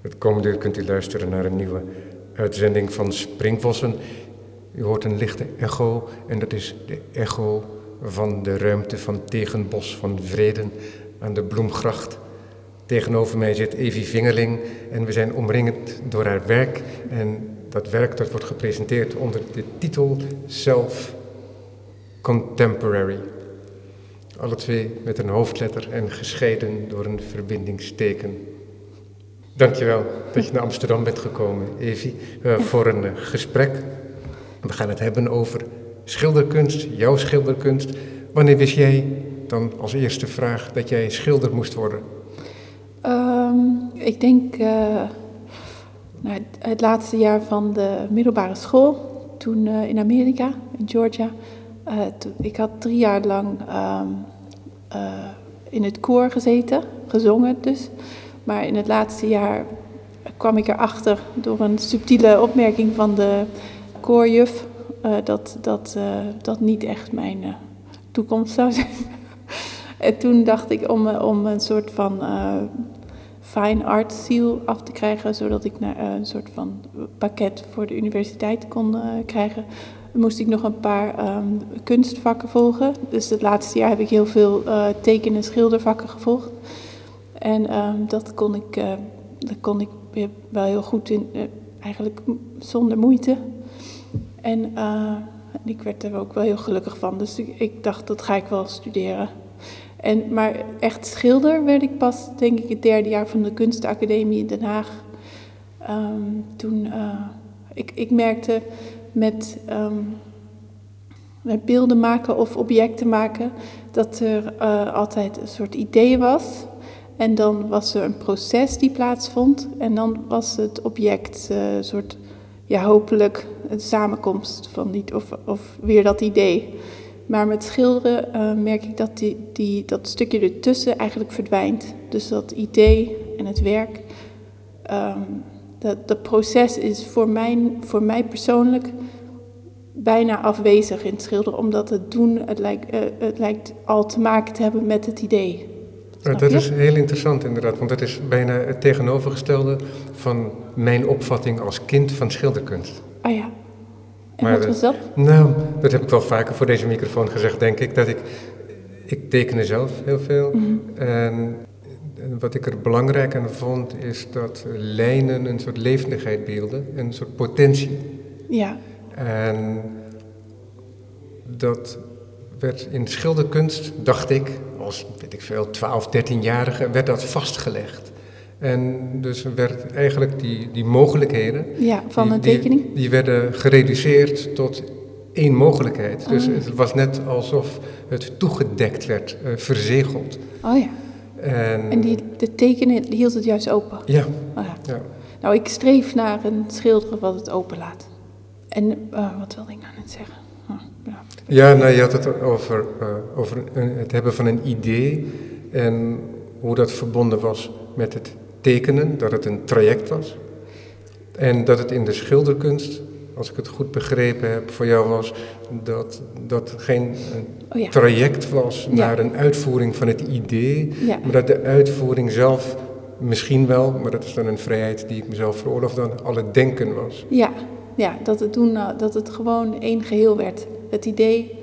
Het komende uur kunt u luisteren naar een nieuwe uitzending van Springvossen. U hoort een lichte echo en dat is de echo van de ruimte van Tegenbos van Vreden aan de Bloemgracht. Tegenover mij zit Evie Vingerling en we zijn omringend door haar werk. En dat werk dat wordt gepresenteerd onder de titel Self Contemporary. Alle twee met een hoofdletter en gescheiden door een verbindingsteken. Dankjewel dat je naar Amsterdam bent gekomen, Evie, uh, voor een uh, gesprek. We gaan het hebben over schilderkunst, jouw schilderkunst. Wanneer wist jij dan als eerste vraag dat jij schilder moest worden? Um, ik denk uh, nou, het, laatste jaar van de middelbare school, toen in Amerika, in Georgia. Toen, ik had drie jaar lang um, in het koor gezeten, gezongen dus. Maar in het laatste jaar kwam ik erachter door een subtiele opmerking van de koorjuf uh, dat dat, uh, dat niet echt mijn uh, toekomst zou zijn. en toen dacht ik om, om een soort van fine art seal af te krijgen, zodat ik naar, een soort van pakket voor de universiteit kon krijgen, moest ik nog een paar um, kunstvakken volgen. Dus het laatste jaar heb ik heel veel teken- en schildervakken gevolgd. En um, dat kon ik, uh, dat kon ik wel heel goed in, uh, eigenlijk zonder moeite. En uh, ik werd er ook wel heel gelukkig van. Dus ik, dacht, dat ga ik wel studeren. En, maar echt schilder werd ik pas, denk ik, het derde jaar van de Kunstacademie in Den Haag. Um, toen, ik, ik merkte met, um, met beelden maken of objecten maken, dat er altijd een soort idee was. En dan was er een proces die plaatsvond. En dan was het object een uh, soort, ja, hopelijk een samenkomst van die, of, of weer dat idee. Maar met schilderen uh, merk ik dat die, die, dat stukje ertussen eigenlijk verdwijnt. Dus dat idee en het werk. Um, dat, dat proces is voor mij, voor mij persoonlijk bijna afwezig in het schilderen. Omdat het doen, het lijkt, uh, het lijkt al te maken te hebben met het idee. Snap dat is heel interessant inderdaad, want dat is bijna het tegenovergestelde van mijn opvatting als kind van schilderkunst. Ah ja. En maar wat was dat? Nou, dat heb ik wel vaker voor deze microfoon gezegd, denk ik, dat ik, ik tekende zelf heel veel. Mm -hmm. En wat ik er belangrijk aan vond, is dat lijnen een soort levendigheid beelden, een soort potentie. Ja. En dat werd in schilderkunst, dacht ik, als, weet ik veel, 12, 13-jarige, werd dat vastgelegd. En dus werd eigenlijk die, die mogelijkheden... Ja, van die, een tekening? Die, die, werden gereduceerd tot één mogelijkheid. Dus Ah. het was net alsof het toegedekt werd, uh, verzegeld. Oh ja. En, En die, de tekenen hield het juist open? Ja. Oh ja. ja. Nou, ik streef naar een schilderen wat het open laat. En uh, wat wilde ik nou net zeggen? Ja. Nou, je had het over, uh, over een, het hebben van een idee en hoe dat verbonden was met het tekenen, dat het een traject was. En dat het in de schilderkunst, als ik het goed begrepen heb, voor jou was dat dat geen oh, ja. traject was Ja. naar een uitvoering van het idee, Ja. maar dat de uitvoering zelf misschien wel, maar dat is dan een vrijheid die ik mezelf veroorloof, dan al het denken was. Ja, ja dat, het doen, uh, dat het gewoon één geheel werd. Het idee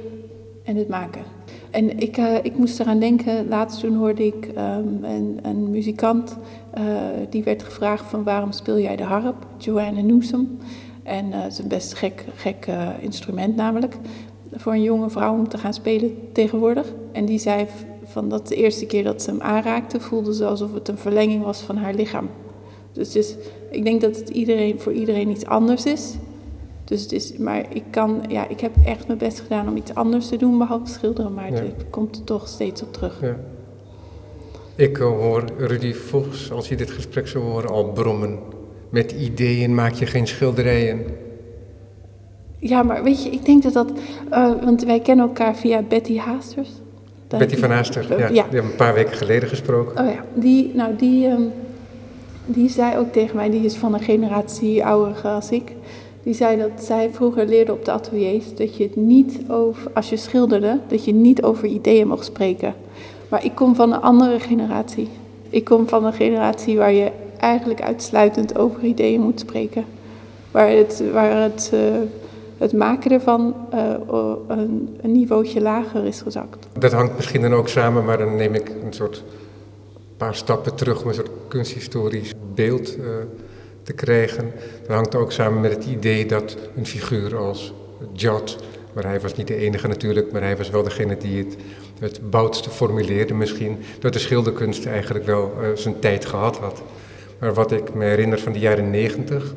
en het maken. En ik, uh, ik moest eraan denken, laatst toen hoorde ik um, een, een muzikant, uh, die werd gevraagd van waarom speel jij de harp? Joanne Newsom. En uh, het is een best gek, gek instrument namelijk, voor een jonge vrouw om te gaan spelen tegenwoordig. En die zei van dat de eerste keer dat ze hem aanraakte, voelde ze alsof het een verlenging was van haar lichaam. Dus, dus ik denk dat het iedereen, voor iedereen iets anders is. Dus het is, maar ik kan, ja, ik heb echt mijn best gedaan om iets anders te doen behalve schilderen, maar Ja. het komt er toch steeds op terug. Ja. Ik uh, hoor Rudy Vos, als je dit gesprek zou horen, al brommen. Met ideeën maak je geen schilderijen. Ja, maar weet je, ik denk dat dat, uh, want wij kennen elkaar via Betty Haasters. Betty van Aaster, ja, ja. die hebben we een paar weken geleden gesproken. Oh ja, die, nou die, um, die zei ook tegen mij, die is van een generatie ouder als ik. Die zei dat zij vroeger leerde op de ateliers dat je het niet over, als je schilderde, dat je niet over ideeën mocht spreken. Maar ik kom van een andere generatie. Ik kom van een generatie waar je eigenlijk uitsluitend over ideeën moet spreken. Waar het, waar het, uh, het maken ervan uh, een, een niveautje lager is gezakt. Dat hangt misschien dan ook samen, maar dan neem ik een soort paar stappen terug om een soort kunsthistorisch beeld uh, te krijgen. Dat hangt ook samen met het idee dat een figuur als Jot, maar hij was niet de enige natuurlijk, maar hij was wel degene die het het boutste formuleerde misschien, dat de schilderkunst eigenlijk wel uh, zijn tijd gehad had. Maar wat ik me herinner van de jaren negentig,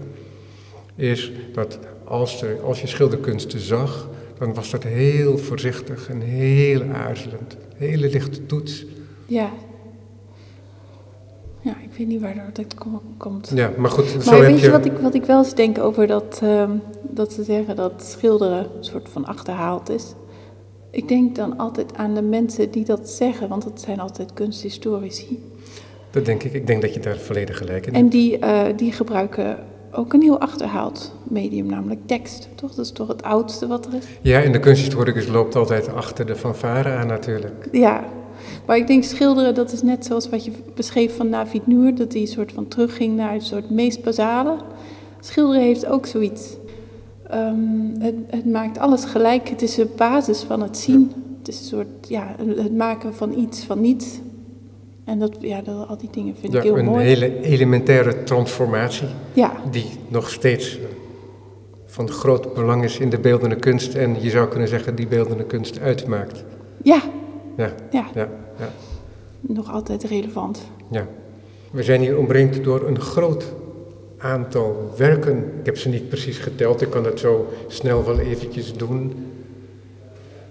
is dat als, er, als je schilderkunsten zag, dan was dat heel voorzichtig en heel aarzelend. Hele lichte toets. Ja. Ja, ik weet niet waar dat komt. Ja, maar goed. Maar zo weet heb je, wat, ik, wat ik wel eens denk over dat, uh, dat ze zeggen dat schilderen een soort van achterhaald is? Ik denk dan altijd aan de mensen die dat zeggen, want dat zijn altijd kunsthistorici. Dat denk ik. Ik denk dat je daar volledig gelijk in hebt. En die, uh, die gebruiken ook een heel achterhaald medium, namelijk tekst. Toch? Dat is toch het oudste wat er is? Ja, en de kunsthistoricus loopt altijd achter de fanfare aan natuurlijk. Ja, maar ik denk schilderen, dat is net zoals wat je beschreef van Navid Noor, dat hij een soort van terugging naar het soort meest basale. Schilderen heeft ook zoiets. Um, het, het, maakt alles gelijk. Het is de basis van het zien. Het is een soort, ja, het maken van iets van niets. En dat, ja, dat, al die dingen vind ik heel een mooi. Een hele elementaire transformatie. Ja. Die nog steeds van groot belang is in de beeldende kunst. En je zou kunnen zeggen, die beeldende kunst uitmaakt. Ja. ja, ja. Nog altijd relevant. Ja. We zijn hier omringd door een groot aantal werken. Ik heb ze niet precies geteld, ik kan dat zo snel wel eventjes doen.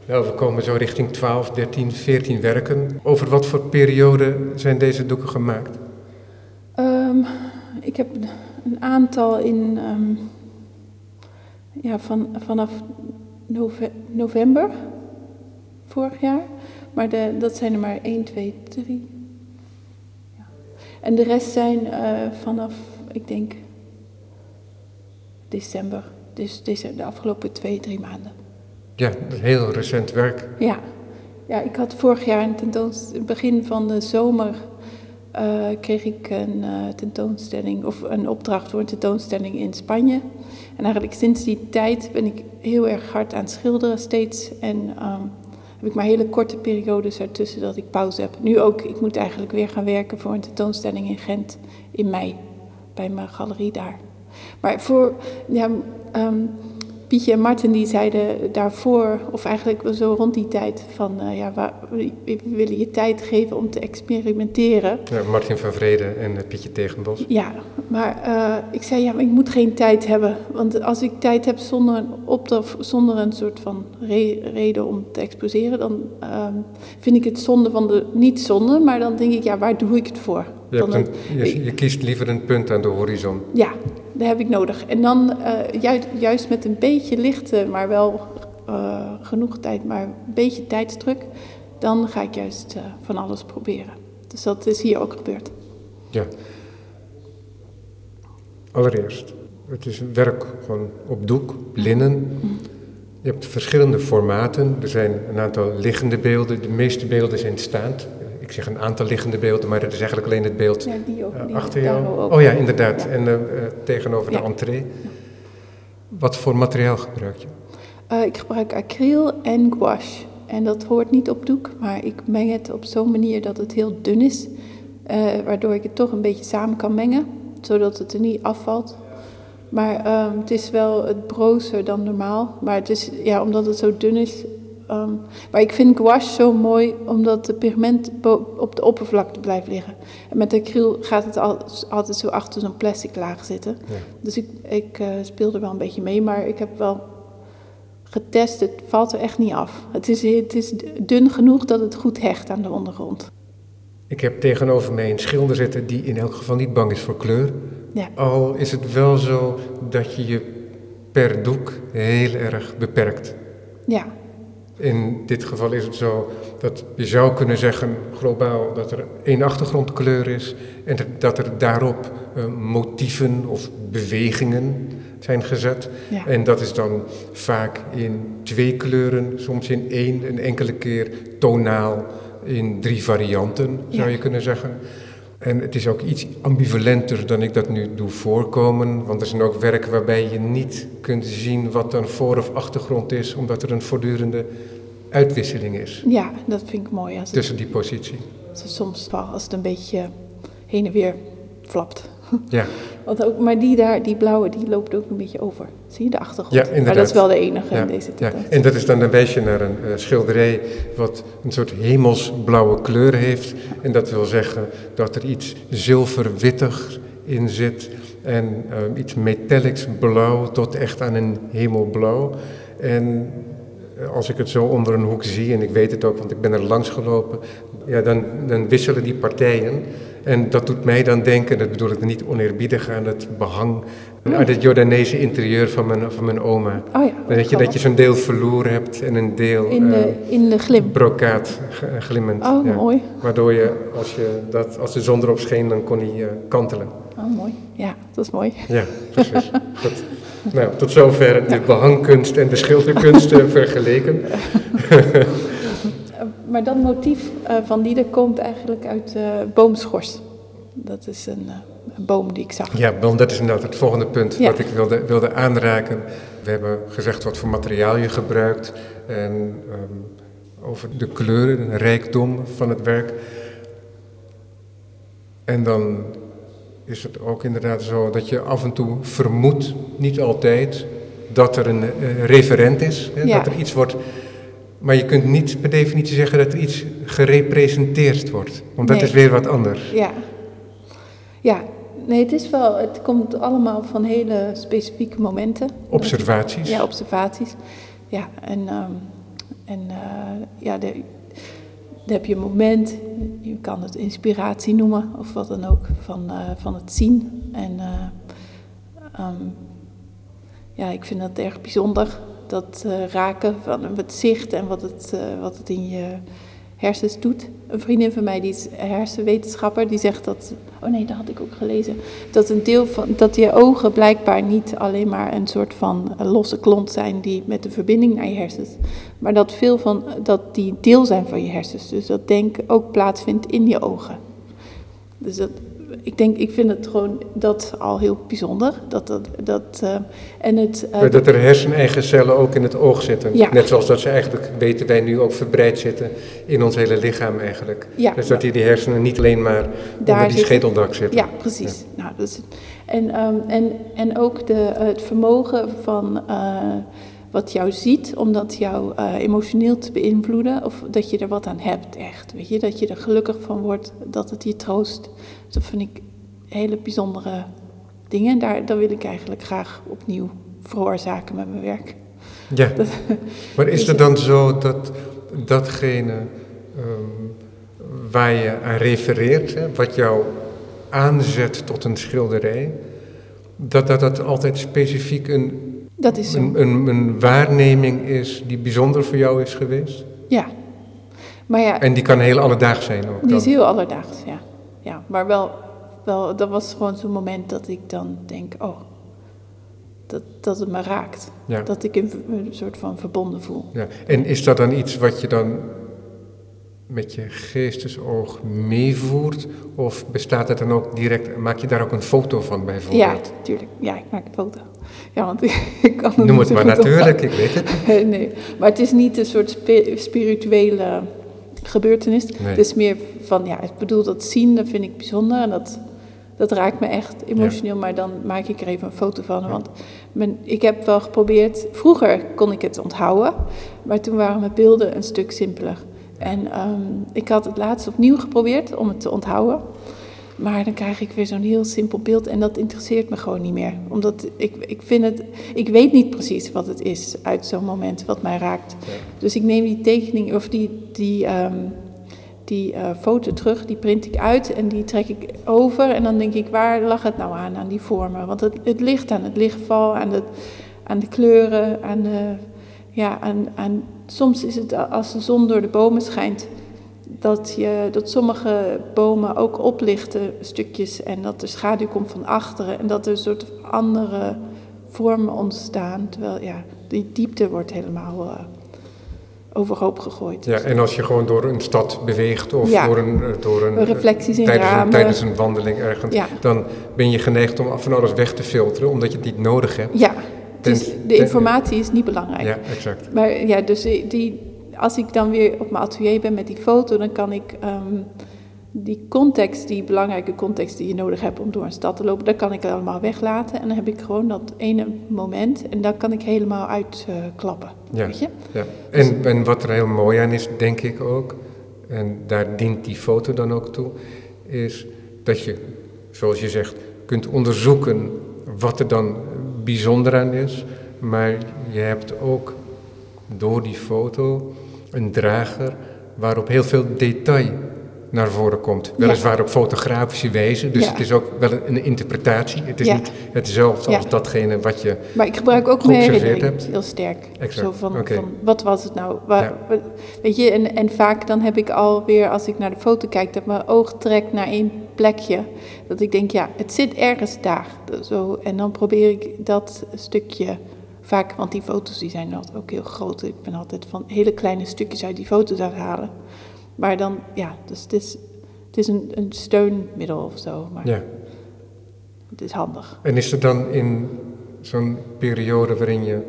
Nou, we komen zo richting 12, 13, 14 werken. Over wat voor periode zijn deze doeken gemaakt? Um, ik heb een aantal in, um, ja, van, vanaf nove november vorig jaar. Maar de, dat zijn er maar 1, 2, 3. Ja. En de rest zijn uh, vanaf ik denk december. Dus de afgelopen twee, drie maanden. Ja, heel recent werk. Ja, ja ik had vorig jaar een tentoonstelling, begin van de zomer uh, kreeg ik een uh, tentoonstelling of een opdracht voor een tentoonstelling in Spanje. En eigenlijk sinds die tijd ben ik heel erg hard aan het schilderen steeds. En um, heb ik maar hele korte periodes ertussen dat ik pauze heb. Nu ook, ik moet eigenlijk weer gaan werken voor een tentoonstelling in Gent in mei bij mijn galerie daar. Maar voor ja, um, Pietje en Martin die zeiden daarvoor, of eigenlijk zo rond die tijd, van uh, ja, waar, we willen je tijd geven om te experimenteren. Ja, Martin van Vrede en uh, Pietje Tegenbos. Ja, maar uh, ik zei ja, maar ik moet geen tijd hebben. Want als ik tijd heb zonder een opdracht, zonder een soort van re reden om te exposeren, dan um, vind ik het zonde van de, niet zonde, maar dan denk ik ja, waar doe ik het voor? Je, een, je, je, kiest liever een punt aan de horizon. Ja, dat heb ik nodig. En dan uh, juist, juist, met een beetje lichte, maar wel uh, genoeg tijd, maar een beetje tijdsdruk, dan ga ik juist uh, van alles proberen. Dus dat is hier ook gebeurd. Ja. Allereerst, het is werk gewoon op doek, linnen. Je hebt verschillende formaten. Er zijn een aantal liggende beelden. De meeste beelden zijn staand ik zeg een aantal liggende beelden, maar dat is eigenlijk alleen het beeld ja, die ook, die uh, achter jou. Oh ja, inderdaad. Ja. En uh, tegenover ja. de entree. Wat voor materiaal gebruik je? Uh, ik gebruik acryl en gouache. En dat hoort niet op doek, maar ik meng het op zo'n manier dat het heel dun is. waardoor ik het toch een beetje samen kan mengen, zodat het er niet afvalt. Maar um, het is wel het brozer dan normaal. Maar het is, ja, omdat het zo dun is, Um, maar ik vind gouache zo mooi omdat de pigment op de oppervlakte blijft liggen. En met acryl gaat het al, altijd zo achter zo'n plastic laag zitten. Ja. Dus ik, ik uh, speel er wel een beetje mee, maar ik heb wel getest, het valt er echt niet af. Het is, het is dun genoeg dat het goed hecht aan de ondergrond. Ik heb tegenover mij een schilder zitten die in elk geval niet bang is voor kleur. Ja. Al is het wel zo dat je je per doek heel erg beperkt. Ja, in dit geval is het zo dat je zou kunnen zeggen, globaal, dat er één achtergrondkleur is en dat er daarop uh, motieven of bewegingen zijn gezet. Ja. En dat is dan vaak in twee kleuren, soms in één, een enkele keer tonaal in drie varianten, zou Ja. je kunnen zeggen. En het is ook iets ambivalenter dan ik dat nu doe voorkomen. Want er zijn ook werken waarbij je niet kunt zien wat een voor- of achtergrond is, omdat er een voortdurende uitwisseling is Ja, dat vind ik mooi. Als tussen die positie. soms wel als het een beetje heen en weer flapt. Ja, Want ook, maar die daar, die blauwe, die loopt ook een beetje over. Zie je de achtergrond? Ja, Maar inderdaad. dat is wel de enige ja, in deze ja. tentoonstelling. En dat is dan een wijsje naar een eh, schilderij wat een soort hemelsblauwe kleur heeft. En dat wil zeggen dat er iets zilverwittig in zit en eh, iets metallics blauw tot echt aan een hemelblauw. En eh, als ik het zo onder een hoek zie, en ik weet het ook, want ik ben er langs gelopen, ja, dan, dan wisselen die partijen. En dat doet mij dan denken, dat bedoel ik niet oneerbiedig, aan het behang, aan het Jordaanese interieur van mijn, van mijn oma. Oh ja, dat je, dat je zo'n deel verloor hebt en een deel in, de, eh, in de glim. brokaat ge- glimmend. Oh, ja. mooi. Waardoor je, als, je dat, als de zon erop scheen, dan kon hij eh, kantelen. Oh, mooi. Ja, dat is mooi. Ja, precies. Goed. Nou, tot zover de behangkunst en de schilderkunst eh, vergeleken. Maar dat motief eh, van Lieder komt eigenlijk uit eh, boomschors. Dat is een, eh, een boom die ik zag. Ja, want dat is inderdaad het volgende punt Ja. wat ik wilde, wilde aanraken. We hebben gezegd wat voor materiaal je gebruikt en ehm, over de kleuren, de rijkdom van het werk. En dan is het ook inderdaad zo dat je af en toe vermoedt, niet altijd, dat er een referent is. Hè, Ja. Dat er iets wordt. Maar je kunt niet per definitie zeggen dat er iets gerepresenteerd wordt. Want dat Nee. is weer wat anders. Ja. Ja, nee, het is wel, het komt allemaal van hele specifieke momenten. Observaties. Ja, observaties. Ja, en, ehm, en eh, ja, de, dan heb je een moment, je kan het inspiratie noemen of wat dan ook, van, eh, van het zien. En eh, ehm, ja, ik vind dat erg bijzonder, dat eh, raken van het zicht en wat het, eh, wat het in je hersens doet. Een vriendin van mij, die is hersenwetenschapper, die zegt dat, oh nee, dat had ik ook gelezen, dat een deel van, dat je ogen blijkbaar niet alleen maar een soort van eh, losse klont zijn die met de verbinding naar je hersens, maar dat veel van, dat die deel zijn van je hersens. Dus dat denken ook plaatsvindt in je ogen. Dus dat, ik denk, ik vind het gewoon dat al heel bijzonder. Dat, dat, dat, eh, en het, eh, Maar dat er herseneigen cellen ook in het oog zitten. Ja. Net zoals dat ze eigenlijk, weten wij nu, ook verbreid zitten in ons hele lichaam eigenlijk. Ja. Dus dat die, die hersenen niet alleen maar onder die schedeldak zitten. Ja, precies. Nou. En, ehm, en, en ook de, het vermogen van eh, wat jou ziet, om dat jou eh, emotioneel te beïnvloeden. Of dat je er wat aan hebt, echt. Weet je, dat je er gelukkig van wordt, dat het je troost. Dat vind ik hele bijzondere dingen. En daar, dat wil ik eigenlijk graag opnieuw veroorzaken met mijn werk. Ja. Dat- Maar is Dus het dan zo dat datgene ehm, waar je aan refereert, hè, wat jou aanzet tot een schilderij, dat dat, dat altijd specifiek een, Dat is zo. een, een, een waarneming is die bijzonder voor jou is geweest? Ja. Maar ja, En die kan heel alledaags zijn ook. Die dan. is heel alledaags, ja. ja maar wel, wel, dat was gewoon zo'n moment dat ik dan denk, oh, dat, dat het me raakt. Ja. Dat ik een, een soort van verbonden voel. Ja. En is dat dan iets wat je dan met je geestesoog meevoert? Of bestaat het dan ook direct, maak je daar ook een foto van Ja, bijvoorbeeld? tuurlijk. Ja, ik maak een foto. Ja, want ik kan er Noem niet het maar natuurlijk, ik weet het. nee, maar het is niet een soort spi- spirituele gebeurtenis. Nee. Het is meer van, ja, ik bedoel, dat zien, dat vind ik bijzonder. En dat, dat raakt me echt emotioneel. Maar dan maak ik er even een foto van. Want mijn, ik heb wel geprobeerd, vroeger kon ik het onthouden. Maar toen waren mijn beelden een stuk simpeler. En ehm, ik had het laatst opnieuw geprobeerd om het te onthouden. Maar dan krijg ik weer zo'n heel simpel beeld en dat interesseert me gewoon niet meer. Omdat ik, ik vind het, ik weet niet precies wat het is uit zo'n moment wat mij raakt. Dus ik neem die tekening of die, die, ehm, die eh, foto terug, die print ik uit en die trek ik over. En dan denk ik, waar lag het nou aan, aan die vormen? Want het, het ligt aan het lichtval, aan de, aan de kleuren, aan de, ja, aan, aan, soms is het als de zon door de bomen schijnt, dat, je, dat sommige bomen ook oplichten stukjes en dat de schaduw komt van achteren en dat er een soort andere vormen ontstaan. Terwijl ja, die diepte wordt helemaal eh, overhoop gegooid. Ja, en als je gewoon door een stad beweegt of Ja. door een, eh, door een, Reflecties in tijdens, een, ramen. tijdens een wandeling ergens, Ja. dan ben je geneigd om van alles weg te filteren, omdat je het niet nodig hebt. Ja, dus de informatie is niet belangrijk. Ja, exact. Maar ja, dus die- als ik dan weer op mijn atelier ben met die foto, dan kan ik ehm, die context, die belangrijke context die je nodig hebt om door een stad te lopen, dat kan ik allemaal weglaten. En dan heb ik gewoon dat ene moment en dan kan ik helemaal uitklappen. Ja. Weet je? Ja. En, en wat er heel mooi aan is, denk ik ook, en daar dient die foto dan ook toe, is dat je, zoals je zegt, kunt onderzoeken wat er dan bijzonder aan is, maar je hebt ook door die foto een drager waarop heel veel detail naar voren komt. Weliswaar op fotografische wijze, dus Ja. het is ook wel een, interpretatie. Het is Ja. niet hetzelfde als datgene wat je Maar ik gebruik ook mijn Geobserveerd herinnering hebt. heel sterk. Exact, Zo van, wat was het nou? Waar, weet je, en, en vaak dan heb ik alweer, als ik naar de foto kijk, dat mijn oog trekt naar één plekje. Dat ik denk, ja, het zit ergens daar. Zo, en dan probeer ik dat stukje vaak, want die foto's die zijn altijd ook heel groot. Ik ben altijd van hele kleine stukjes uit die foto's aan het halen. Maar dan, ja, dus het is, het is een, een steunmiddel of zo. Maar Ja. het is handig. En is er dan in zo'n periode waarin je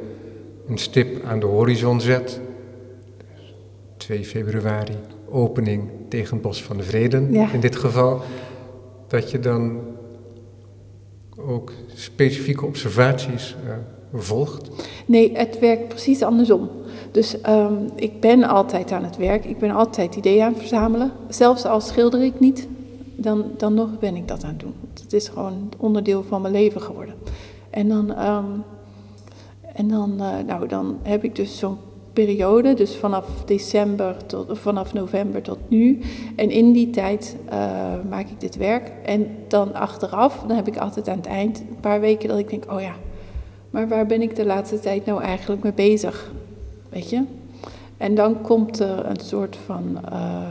een stip aan de horizon zet, 2 februari, opening tegen het Bos van de Vreden Ja. in dit geval, dat je dan ook specifieke observaties eh, volgt? Nee, het werkt precies andersom. Dus ehm, ik ben altijd aan het werk, ik ben altijd ideeën aan het verzamelen. Zelfs al schilder ik niet, dan, dan nog ben ik dat aan het doen. Het is gewoon onderdeel van mijn leven geworden. En dan, ehm, en dan, eh, nou, dan heb ik dus zo'n periode, dus vanaf december tot vanaf november tot nu. En in die tijd eh, maak ik dit werk. En dan achteraf, dan heb ik altijd aan het eind een paar weken dat ik denk, oh ja, maar waar ben ik de laatste tijd nou eigenlijk mee bezig? Weet je? En dan komt er een soort van. eh,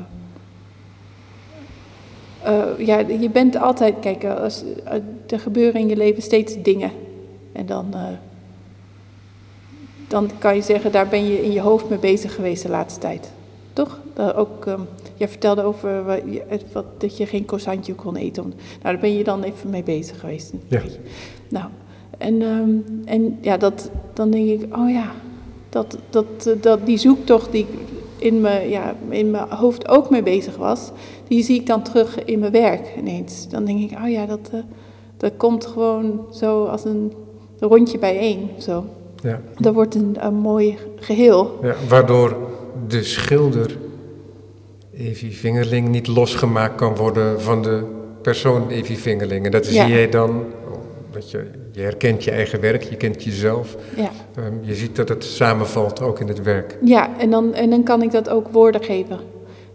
eh, ja, je bent altijd. Kijk, als, eh, er gebeuren in je leven steeds dingen. En dan. dan kan je zeggen, daar ben je in je hoofd mee bezig geweest de laatste tijd. Toch? Ook, ehm, jij vertelde over wat, dat je geen croissantje kon eten. Om- Nou, daar ben je dan even mee bezig geweest. Ja. Nou, en, ehm, en ja, dat, dan denk ik, oh ja, dat, dat, eh, dat, die zoektocht die ik in mijn, ja, in mijn hoofd ook mee bezig was, die zie ik dan terug in mijn werk ineens. Dan denk ik, oh ja, dat, eh, dat komt gewoon zo als een rondje bijeen. Zo. Ja. Dat wordt een, een mooi geheel. Ja, waardoor de schilder, Evie Vingerling, niet losgemaakt kan worden van de persoon Evie Vingerling. En dat Ja. zie jij dan, dat je, je herkent je eigen werk, je kent jezelf. Ja, Ehm, je ziet dat het samenvalt ook in het werk. ja en, dan, en dan kan ik dat ook woorden geven.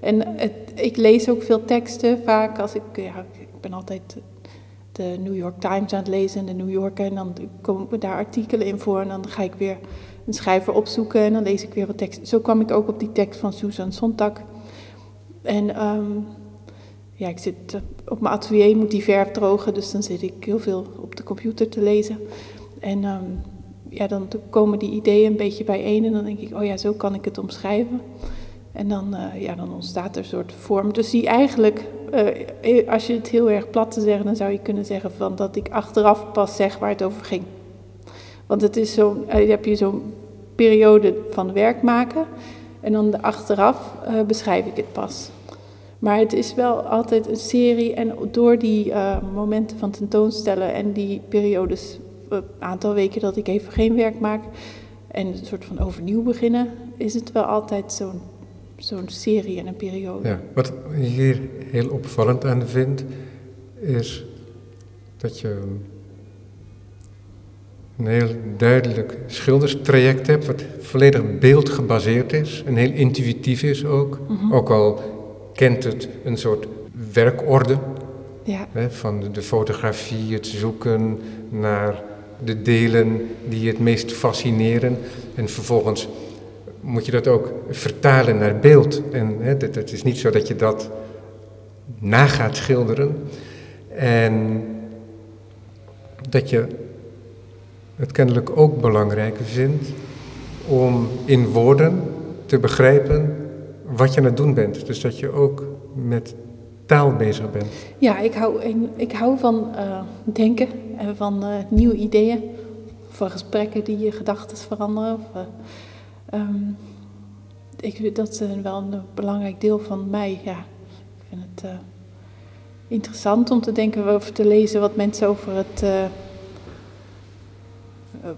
En het, ik lees ook veel teksten vaak als ik, ja, ik ben altijd de New York Times aan het lezen en de New Yorker. En dan komen daar artikelen in voor en dan ga ik weer een schrijver opzoeken en dan lees ik weer wat tekst. Zo kwam ik ook op die tekst van Susan Sontag. En ehm, ja, ik zit eh, op mijn atelier, moet die verf drogen, dus dan zit ik heel veel op de computer te lezen. En ehm, ja, dan komen die ideeën een beetje bijeen en dan denk ik, oh ja, zo kan ik het omschrijven. En dan, eh, ja, dan ontstaat er een soort vorm. Dus die eigenlijk, eh, als je het heel erg plat te zeggen, dan zou je kunnen zeggen van dat ik achteraf pas zeg waar het over ging. Want het is zo, eh, heb je zo'n periode van werk maken en dan achteraf beschrijf ik het pas. Maar het is wel altijd een serie en door die eh, momenten van tentoonstellen en die periodes, een aantal weken dat ik even geen werk maak en een soort van overnieuw beginnen, is het wel altijd zo'n zo'n serie en een periode. Ja, wat ik hier heel opvallend aan vind, is dat je een heel duidelijk schilderstraject hebt, wat volledig beeldgebaseerd is en heel intuïtief is ook. Ook al kent het een soort werkorde Ja, hè, van de fotografie, het zoeken naar de delen die je het meest fascineren. En vervolgens moet je dat ook vertalen naar beeld. En hè, het, het is niet zo dat je dat na gaat schilderen. En dat je het kennelijk ook belangrijk vindt om in woorden te begrijpen wat je aan het doen bent. Dus dat je ook met taal bezig bent. Ja, ik hou, ik hou van uh, denken en van uh, nieuwe ideeën. Van gesprekken die je gedachten veranderen. Of, uh, ik, dat is wel een belangrijk deel van mij. Ja, ik vind het interessant om te denken of te lezen wat mensen over het.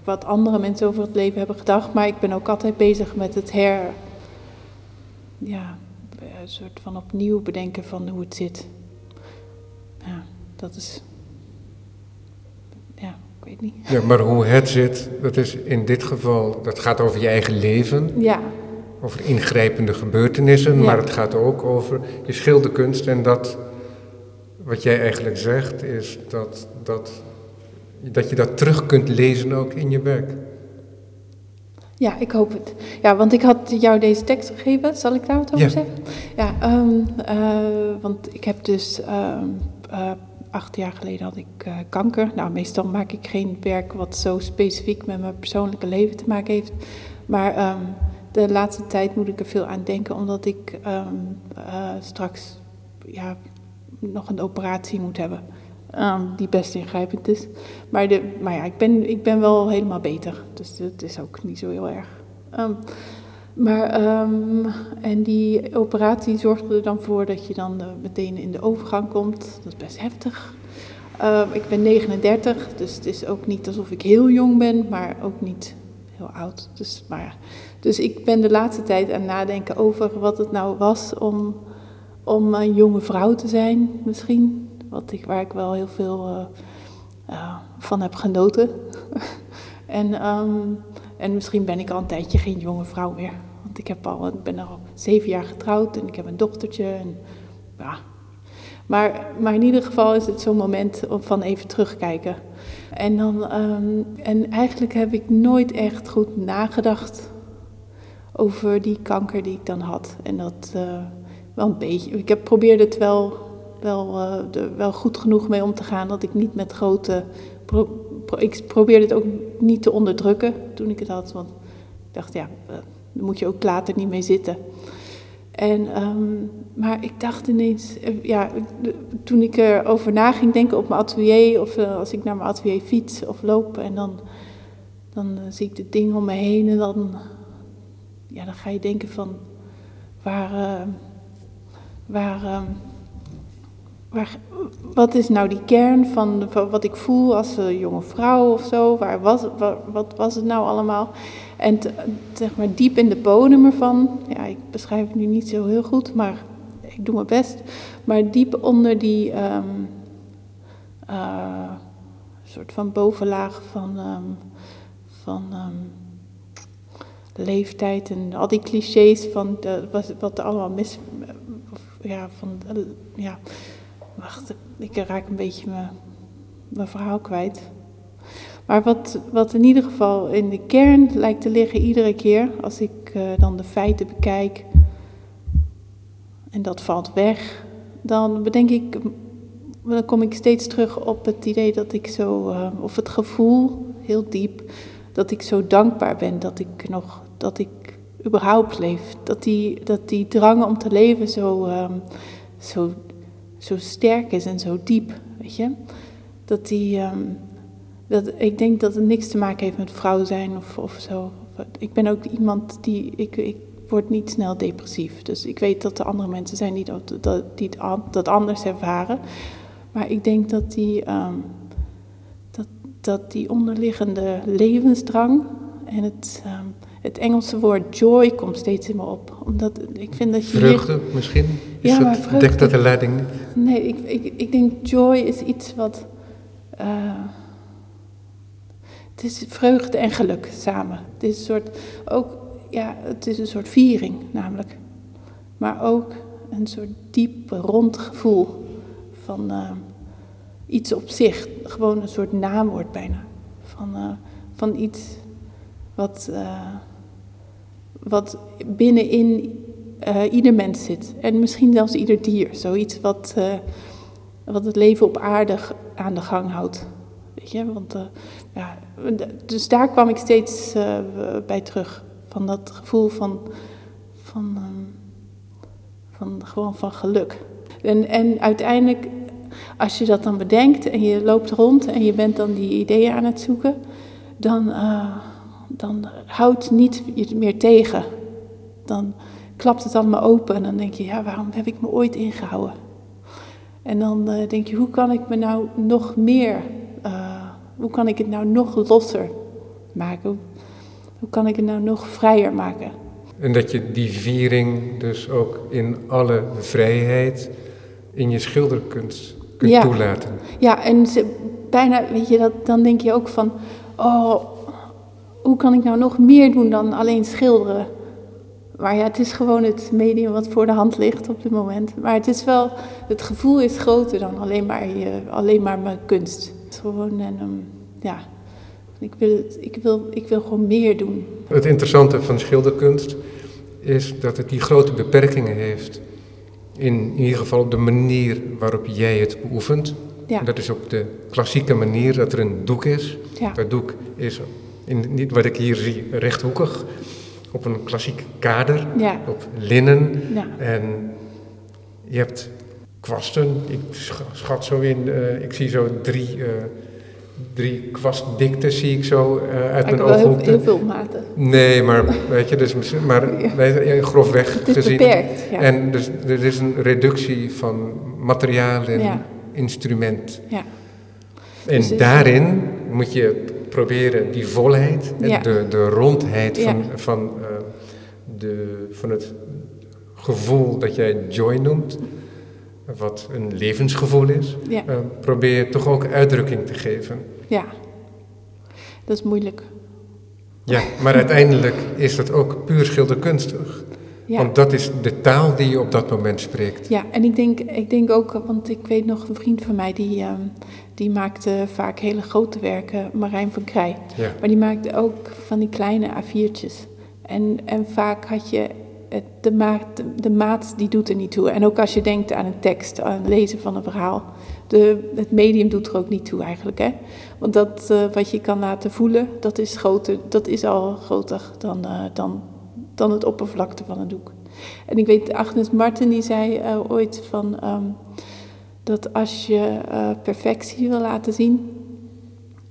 wat andere mensen over het leven hebben gedacht. Maar ik ben ook altijd bezig met het her. Ja, een soort van opnieuw bedenken van hoe het zit. Ja, dat is. Ja, ik weet niet. Ja, maar hoe het zit, dat is in dit geval, dat gaat over je eigen leven. Ja. Over ingrijpende gebeurtenissen, maar het gaat ook over je schilderkunst. En dat, wat jij eigenlijk zegt, is dat, dat, dat je dat terug kunt lezen ook in je werk. Ja, ik hoop het. Ja, want ik had jou deze tekst gegeven. Zal ik daar wat over zeggen? Ja, um, uh, want ik heb dus um, uh, acht jaar geleden had ik uh, kanker. Nou, meestal maak ik geen werk wat zo specifiek met mijn persoonlijke leven te maken heeft. Maar um, de laatste tijd moet ik er veel aan denken, omdat ik straks ja, nog een operatie moet hebben. Um, die best ingrijpend is. Maar, de, maar ja, ik ben, ik ben wel helemaal beter. Dus dat is ook niet zo heel erg. Um, maar, um, en die operatie zorgt er dan voor dat je dan uh, meteen in de overgang komt. Dat is best heftig. ik ben 39, dus het is ook niet alsof ik heel jong ben, maar ook niet heel oud. Dus, maar, dus ik ben de laatste tijd aan het nadenken over wat het nou was om, om een jonge vrouw te zijn, misschien ik, waar ik wel heel veel uh, van heb genoten. en, um, en misschien ben ik al een tijdje geen jonge vrouw meer. Want ik, heb al, ik ben al zeven jaar getrouwd en ik heb een dochtertje. En, ja. maar, maar in ieder geval is het zo'n moment om van even terugkijken. En, dan, um, en eigenlijk heb ik nooit echt goed nagedacht over die kanker die ik dan had. En dat uh, wel een beetje. Ik heb probeerde het wel wel, de, wel goed genoeg mee om te gaan dat ik niet met grote. Ik probeerde het ook niet te onderdrukken toen ik het had. Want ik dacht, ja, uh, daar moet je ook later niet mee zitten. En, um, maar ik dacht ineens, uh, ja, toen ik erover na ging denken op mijn atelier, of als ik naar mijn atelier fiets of loop, en dan, dan zie ik de dingen om me heen, en dan, ja, dan ga je denken van, waar, waar wat is nou die kern van, wat ik voel als een jonge vrouw of zo? Waar was, waar, wat was het nou allemaal? En zeg maar diep in de bodem ervan, ja, ik beschrijf het nu niet zo heel goed, maar ik doe mijn best. Maar diep onder die um, uh, soort van bovenlaag van, um, van um, leeftijd en al die clichés van wat, wat er allemaal mis, ja, van, ja, Wacht, ik raak een beetje mijn, verhaal kwijt. Maar wat, wat in ieder geval in de kern lijkt te liggen iedere keer als ik uh, dan de feiten bekijk en dat valt weg, dan bedenk ik, dan kom ik steeds terug op het idee dat ik zo, uh, of het gevoel heel diep, dat ik zo dankbaar ben dat ik nog, dat ik überhaupt leef. Dat die, dat die drang om te leven zo, um, zo zo sterk is en zo diep, weet je. Dat die, um, dat, ik denk dat het niks te maken heeft met vrouw zijn of, of zo. Ik ben ook iemand die, ik, ik word niet snel depressief. Dus ik weet dat er andere mensen zijn die dat, dat, die dat anders ervaren. Maar ik denk dat die, um, dat, dat die onderliggende levensdrang en het, um, het Engelse woord joy komt steeds in me op. Omdat ik vind dat je. Vreugde hier... misschien? Is ja, maar vreugde... Dekt dat de leiding niet? Nee, ik, ik, ik denk joy is iets wat. Uh, het is vreugde en geluk samen. Het is een soort. Ook, ja, het is een soort viering namelijk. Maar ook een soort diep rond gevoel van uh, iets op zich. Gewoon een soort naamwoord bijna. Van, uh, van iets wat wat binnenin uh, ieder mens zit. En misschien zelfs ieder dier. Zoiets wat, uh, wat het leven op aarde aan de gang houdt. Weet je, want uh, ja, dus daar kwam ik steeds bij terug. Van dat gevoel van van, ehm, van gewoon van geluk. En, en uiteindelijk, als je dat dan bedenkt en je loopt rond en je bent dan die ideeën aan het zoeken, dan, dan houdt niet je meer tegen. Dan klapt het allemaal open en dan denk je, ja, waarom heb ik me ooit ingehouden? En dan uh, denk je, hoe kan ik me nou nog meer, uh, hoe kan ik het nou nog losser maken? Hoe, hoe kan ik het nou nog vrijer maken? En dat je die viering dus ook in alle vrijheid in je schilderkunst kunt Ja. toelaten. Ja, en ze, bijna, weet je, dat, dan denk je ook van, oh, hoe kan ik nou nog meer doen dan alleen schilderen? Maar ja, het is gewoon het medium wat voor de hand ligt op dit moment. Maar het is wel, het gevoel is groter dan alleen maar, je, alleen maar mijn kunst. Het is gewoon, en, ehm, ja, ik wil, ik, wil, ik wil gewoon meer doen. Het interessante van schilderkunst is dat het die grote beperkingen heeft. In, ieder geval op de manier waarop jij het beoefent. Ja. En Dat is op de klassieke manier dat er een doek is. Ja. Dat doek is, in, niet wat ik hier zie, rechthoekig. Op een klassiek kader. Ja. Op linnen. Ja. En je hebt kwasten. Ik sch- schat zo in, eh, ik zie zo drie, eh drie kwastdikte zie ik zo eh, uit Ik mijn wel heel, heel veel maten. Nee, maar weet je, dus, maar Ja. je, grofweg Het is gezien. beperkt, ja. En dus er is een reductie van materiaal en instrument. Ja. En Dus daarin moet je proberen die volheid en de, de rondheid van, van, eh, de, van het gevoel dat jij joy noemt, wat een levensgevoel is, Ja. eh, probeer toch ook uitdrukking te geven. ja, dat is moeilijk. Ja, maar uiteindelijk is dat ook puur schilderkunstig. Ja. Want dat is de taal die je op dat moment spreekt. Ja, en ik denk, ik denk ook, want ik weet nog een vriend van mij die, ehm, die maakte vaak hele grote werken, Marijn van Krij. Ja. Maar die maakte ook van die kleine A4'tjes. En, en vaak had je het, de, maat, de maat die doet er niet toe. En ook als je denkt aan een tekst, aan het lezen van een verhaal. De, het medium doet er ook niet toe eigenlijk. Hè? Want dat eh, wat je kan laten voelen, dat is, groter, dat is al groter dan, eh, dan, dan het oppervlakte van een doek. En ik weet, Agnes Martin die zei eh, ooit van, ehm, dat als je eh, perfectie wil laten zien,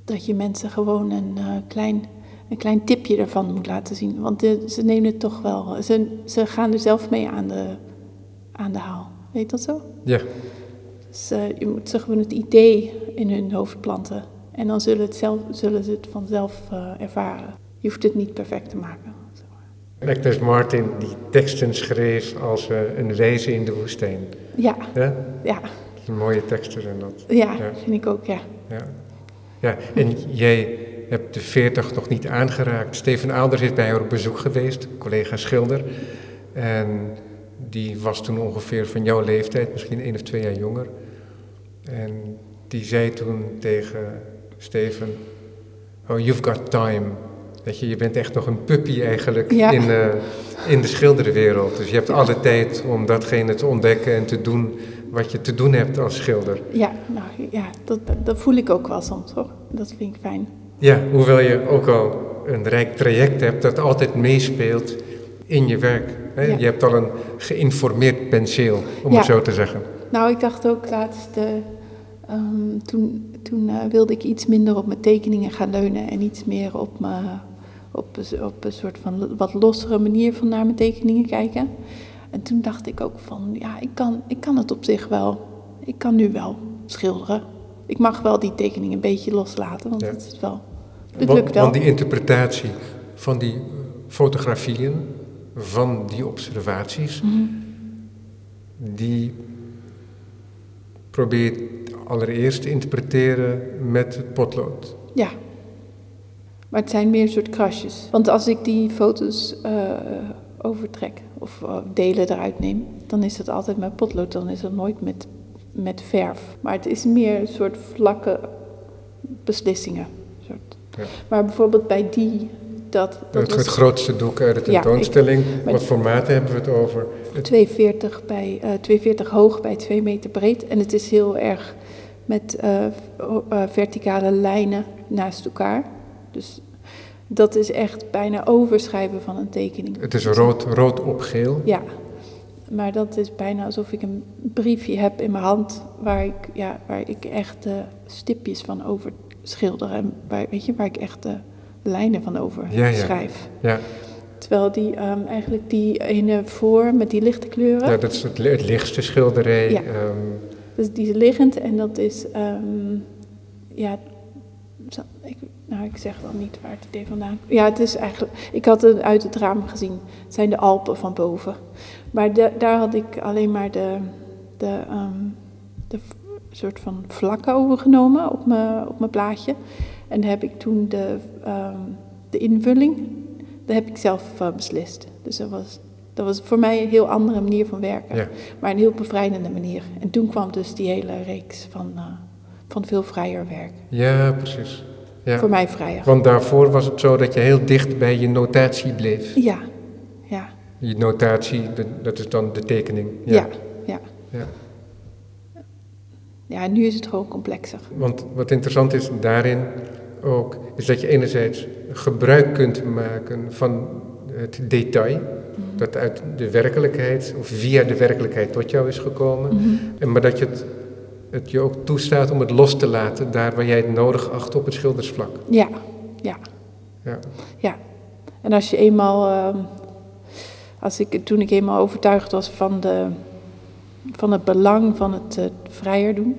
dat je mensen gewoon een, eh, klein, een klein tipje ervan moet laten zien. Want de- ze nemen het toch wel, ze, ze gaan er zelf mee aan de, aan de haal. Weet dat zo? Ja, Dus eh, je moet ze gewoon het idee in hun hoofd planten. En dan zullen, het zelf, zullen ze het vanzelf ervaren. Je hoeft het niet perfect te maken. Agnes Martin die teksten schreef als een wijze in de woestijn. Ja, Ja? ja, mooie teksten zijn dat. ja, Ja. vind ik ook, ja. Ja. ja, en jij hebt de 40 nog niet aangeraakt. Steven Aalders is bij haar op bezoek geweest, collega schilder. En die was toen ongeveer van jouw leeftijd, misschien één of twee jaar jonger. En die zei toen tegen Steven, oh, you've got time. Weet je, je bent echt nog een puppy eigenlijk Ja. in, eh, in de schilderwereld. Dus je hebt alle tijd om datgene te ontdekken en te doen wat je te doen hebt als schilder. Ja, nou, ja dat, dat voel ik ook wel soms hoor. Dat vind ik fijn. Ja, hoewel je ook al een rijk traject hebt dat altijd meespeelt in je werk. Hè? Ja. Je hebt al een geïnformeerd penseel, om Ja. het zo te zeggen. Nou, ik dacht ook laatst, eh, ehm, toen, toen eh, wilde ik iets minder op mijn tekeningen gaan leunen en iets meer op, mijn, op, een- op een soort van wat lossere manier van naar mijn tekeningen kijken. En toen dacht ik ook van, ja, ik kan, ik kan het op zich wel. Ik kan nu wel schilderen. Ik mag wel die tekeningen een beetje loslaten, want Ja. het is wel, het Want, lukt wel. want die interpretatie van die eh, fotografieën, van die observaties, Mhm. die probeer je allereerst te interpreteren met het potlood. Ja. Maar het zijn meer een soort krasjes. Want als ik die foto's eh, overtrek of eh, delen eruit neem, dan is het altijd met potlood. Dan is het nooit met, met verf. Maar het is meer een soort vlakke beslissingen. Soort. Ja. Maar bijvoorbeeld bij die, dat, dat het, was het grootste doek uit de Ja, ik- tentoonstelling. Wat formaten hebben we het over? Het, 240, bij, eh 240 hoog bij 2 meter breed. En het is heel erg met eh, eh, verticale lijnen naast elkaar. Dus Dat is echt bijna overschrijven van een tekening. Het is rood, rood op geel. Ja, maar dat is bijna alsof ik een briefje heb in mijn hand waar ik, ja, waar ik echt de stipjes van over schilder en waar, weet je, waar ik echt de lijnen van over Ja, ja. schrijf. Ja, Terwijl die ehm, eigenlijk die ene voor met die lichte kleuren, ja dat is het, li- het lichtste schilderij. Ja. ehm, dus die is liggend en dat is, ehm, ja, ik, nou ik zeg wel niet waar het idee vandaan komt. Ja, het is eigenlijk, ik had het uit het raam gezien, het zijn de Alpen van boven. Maar de- daar had ik alleen maar de, de, ehm, de soort van vlakken overgenomen op mijn, op mijn plaatje. En daar heb ik toen de, ehm, de invulling, daar heb ik zelf eh, beslist. Dus dat was, dat was voor mij een heel andere manier van werken. Ja. Maar een heel bevrijdende manier. En toen kwam dus die hele reeks van, eh, van veel vrijer werk. ja, precies. Ja. Voor mij vrijer. Want daarvoor was het zo dat je heel dicht bij je notatie bleef. Ja, ja, Je notatie, dat is dan de tekening. ja, ja. Ja. Ja, nu is het gewoon complexer. Want wat interessant is daarin ook, is dat je enerzijds gebruik kunt maken van het detail, dat uit de werkelijkheid of via de werkelijkheid tot jou is gekomen, Mhm. maar dat je het, het je ook toestaat om het los te laten daar waar jij het nodig acht op het schildersvlak. Ja, ja, Ja. ja. En als je eenmaal, ehm, als ik, toen ik eenmaal overtuigd was van, de, van het belang van het eh, vrijer doen,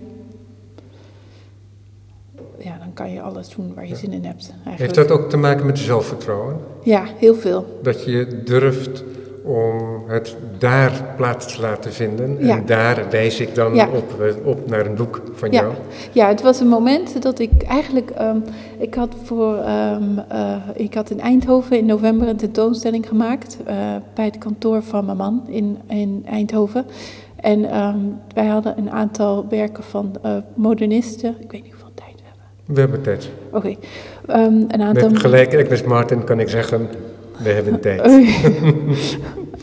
ja, dan kan je alles doen waar je zin in hebt. Eigenlijk. Heeft dat ook te maken met zelfvertrouwen? Ja, heel veel. Dat je durft om het daar plaats te laten vinden. Ja. En daar wijs ik dan Ja. op, eh, op naar een boek van Ja. jou. Ja, het was een moment dat ik eigenlijk, ehm, ik had voor, ehm, eh, ik had in Eindhoven in november een tentoonstelling gemaakt eh, bij het kantoor van mijn man in, in Eindhoven. En ehm, wij hadden een aantal werken van modernisten. Ik weet niet hoeveel tijd we hebben. We hebben tijd. Oké, Ehm, een aantal. Met gelijk Agnes Martin kan ik zeggen, we hebben tijd.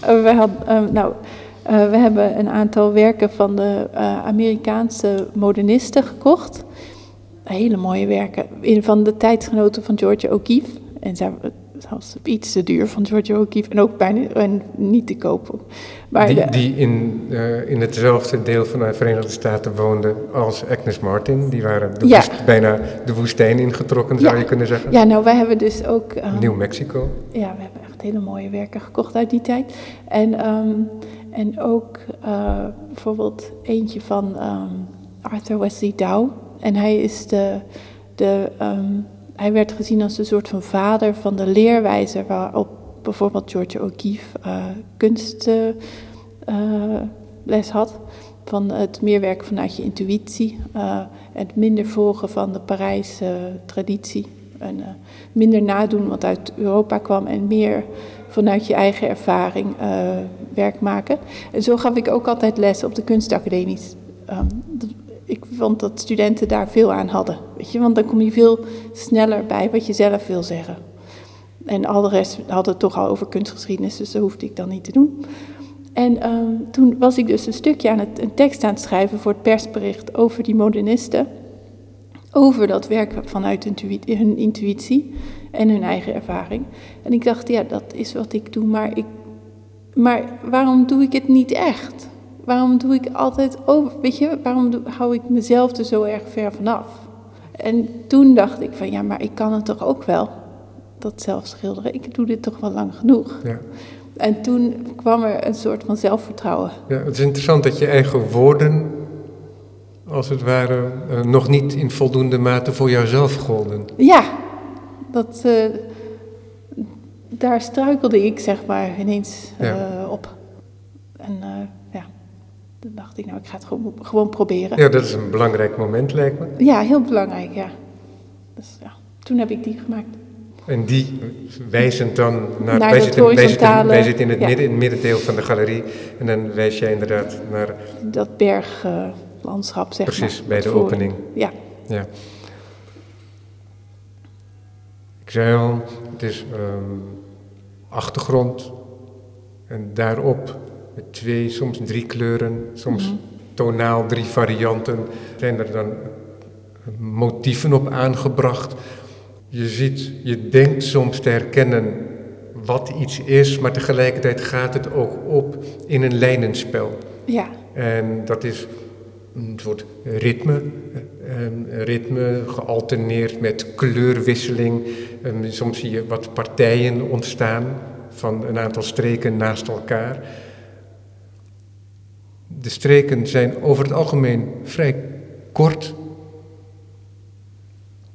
Eh, we, eh, nou, eh, we hebben een aantal werken van de Amerikaanse modernisten gekocht. Hele mooie werken. Van de tijdsgenoten van Georgia O'Keeffe. En zij zelfs iets te duur van Georgia O'Keeffe. En ook bijna en niet te koop. Maar Die, de- die in, eh, in hetzelfde deel van de Verenigde Staten woonden als Agnes Martin. Die waren de Ja. woest- bijna de woestijn ingetrokken, zou Ja. je kunnen zeggen. ja, nou, wij hebben dus ook... eh, Nieuw-Mexico. Ja, we hebben echt hele mooie werken gekocht uit die tijd. En, ehm, en ook eh, bijvoorbeeld eentje van ehm, Arthur Wesley Dow. En hij is de, de ehm, hij werd gezien als een soort van vader van de leerwijze waarop bijvoorbeeld Georgia O'Keeffe eh kunstles les had. Van het meer werken vanuit je intuïtie. eh, het minder volgen van de Parijse traditie. En eh, minder nadoen wat uit Europa kwam. En meer vanuit je eigen ervaring werk maken. En zo gaf ik ook altijd les op de kunstacademies. Ehm, ik vond dat studenten daar veel aan hadden. Weet je, want dan kom je veel sneller bij wat je zelf wil zeggen. En al de rest had het toch al over kunstgeschiedenis, dus dat hoefde ik dan niet te doen. En ehm, toen was ik dus een stukje aan het, een tekst aan het schrijven voor het persbericht over die modernisten. Over dat werk vanuit hun intuïtie en hun eigen ervaring. En ik dacht, ja, dat is wat ik doe, maar, ik, maar waarom doe ik het niet echt? Waarom doe ik altijd over, weet je, waarom doe- hou ik mezelf er zo erg ver vanaf? En toen dacht ik van, ja, maar ik kan het toch ook wel, dat zelf schilderen. Ik doe dit toch wel lang genoeg. Ja. En toen kwam er een soort van zelfvertrouwen. Ja, het is interessant dat je eigen woorden, als het ware, eh, nog niet in voldoende mate voor jouzelf golden. Ja, dat, eh, daar struikelde ik zeg maar ineens eh, Ja. op. En toen dacht ik, nou, ik ga het gewoon, gewoon proberen. Ja, dat is een belangrijk moment, lijkt me. Ja, heel belangrijk, ja. Dus ja, toen heb ik die gemaakt. En die wijzend dan naar... Naar wij, zitten, wij, zitten, horizontale- wij zitten in het, ja. midden, in het middendeel van de galerie. En dan wijs jij inderdaad naar... Dat berglandschap, zeg maar. Precies, bij de voor- opening. Ja, Ja. Ik zei al, het is ehm, achtergrond. En daarop met twee, soms drie kleuren, soms Mhm. tonaal drie varianten. Zijn er dan motieven op aangebracht. je ziet, je denkt soms te herkennen wat iets is, maar tegelijkertijd gaat het ook op in een lijnenspel. Ja, En dat is een soort ritme, een ritme gealterneerd met kleurwisseling. En soms zie je wat partijen ontstaan van een aantal streken naast elkaar. De streken zijn over het algemeen vrij kort.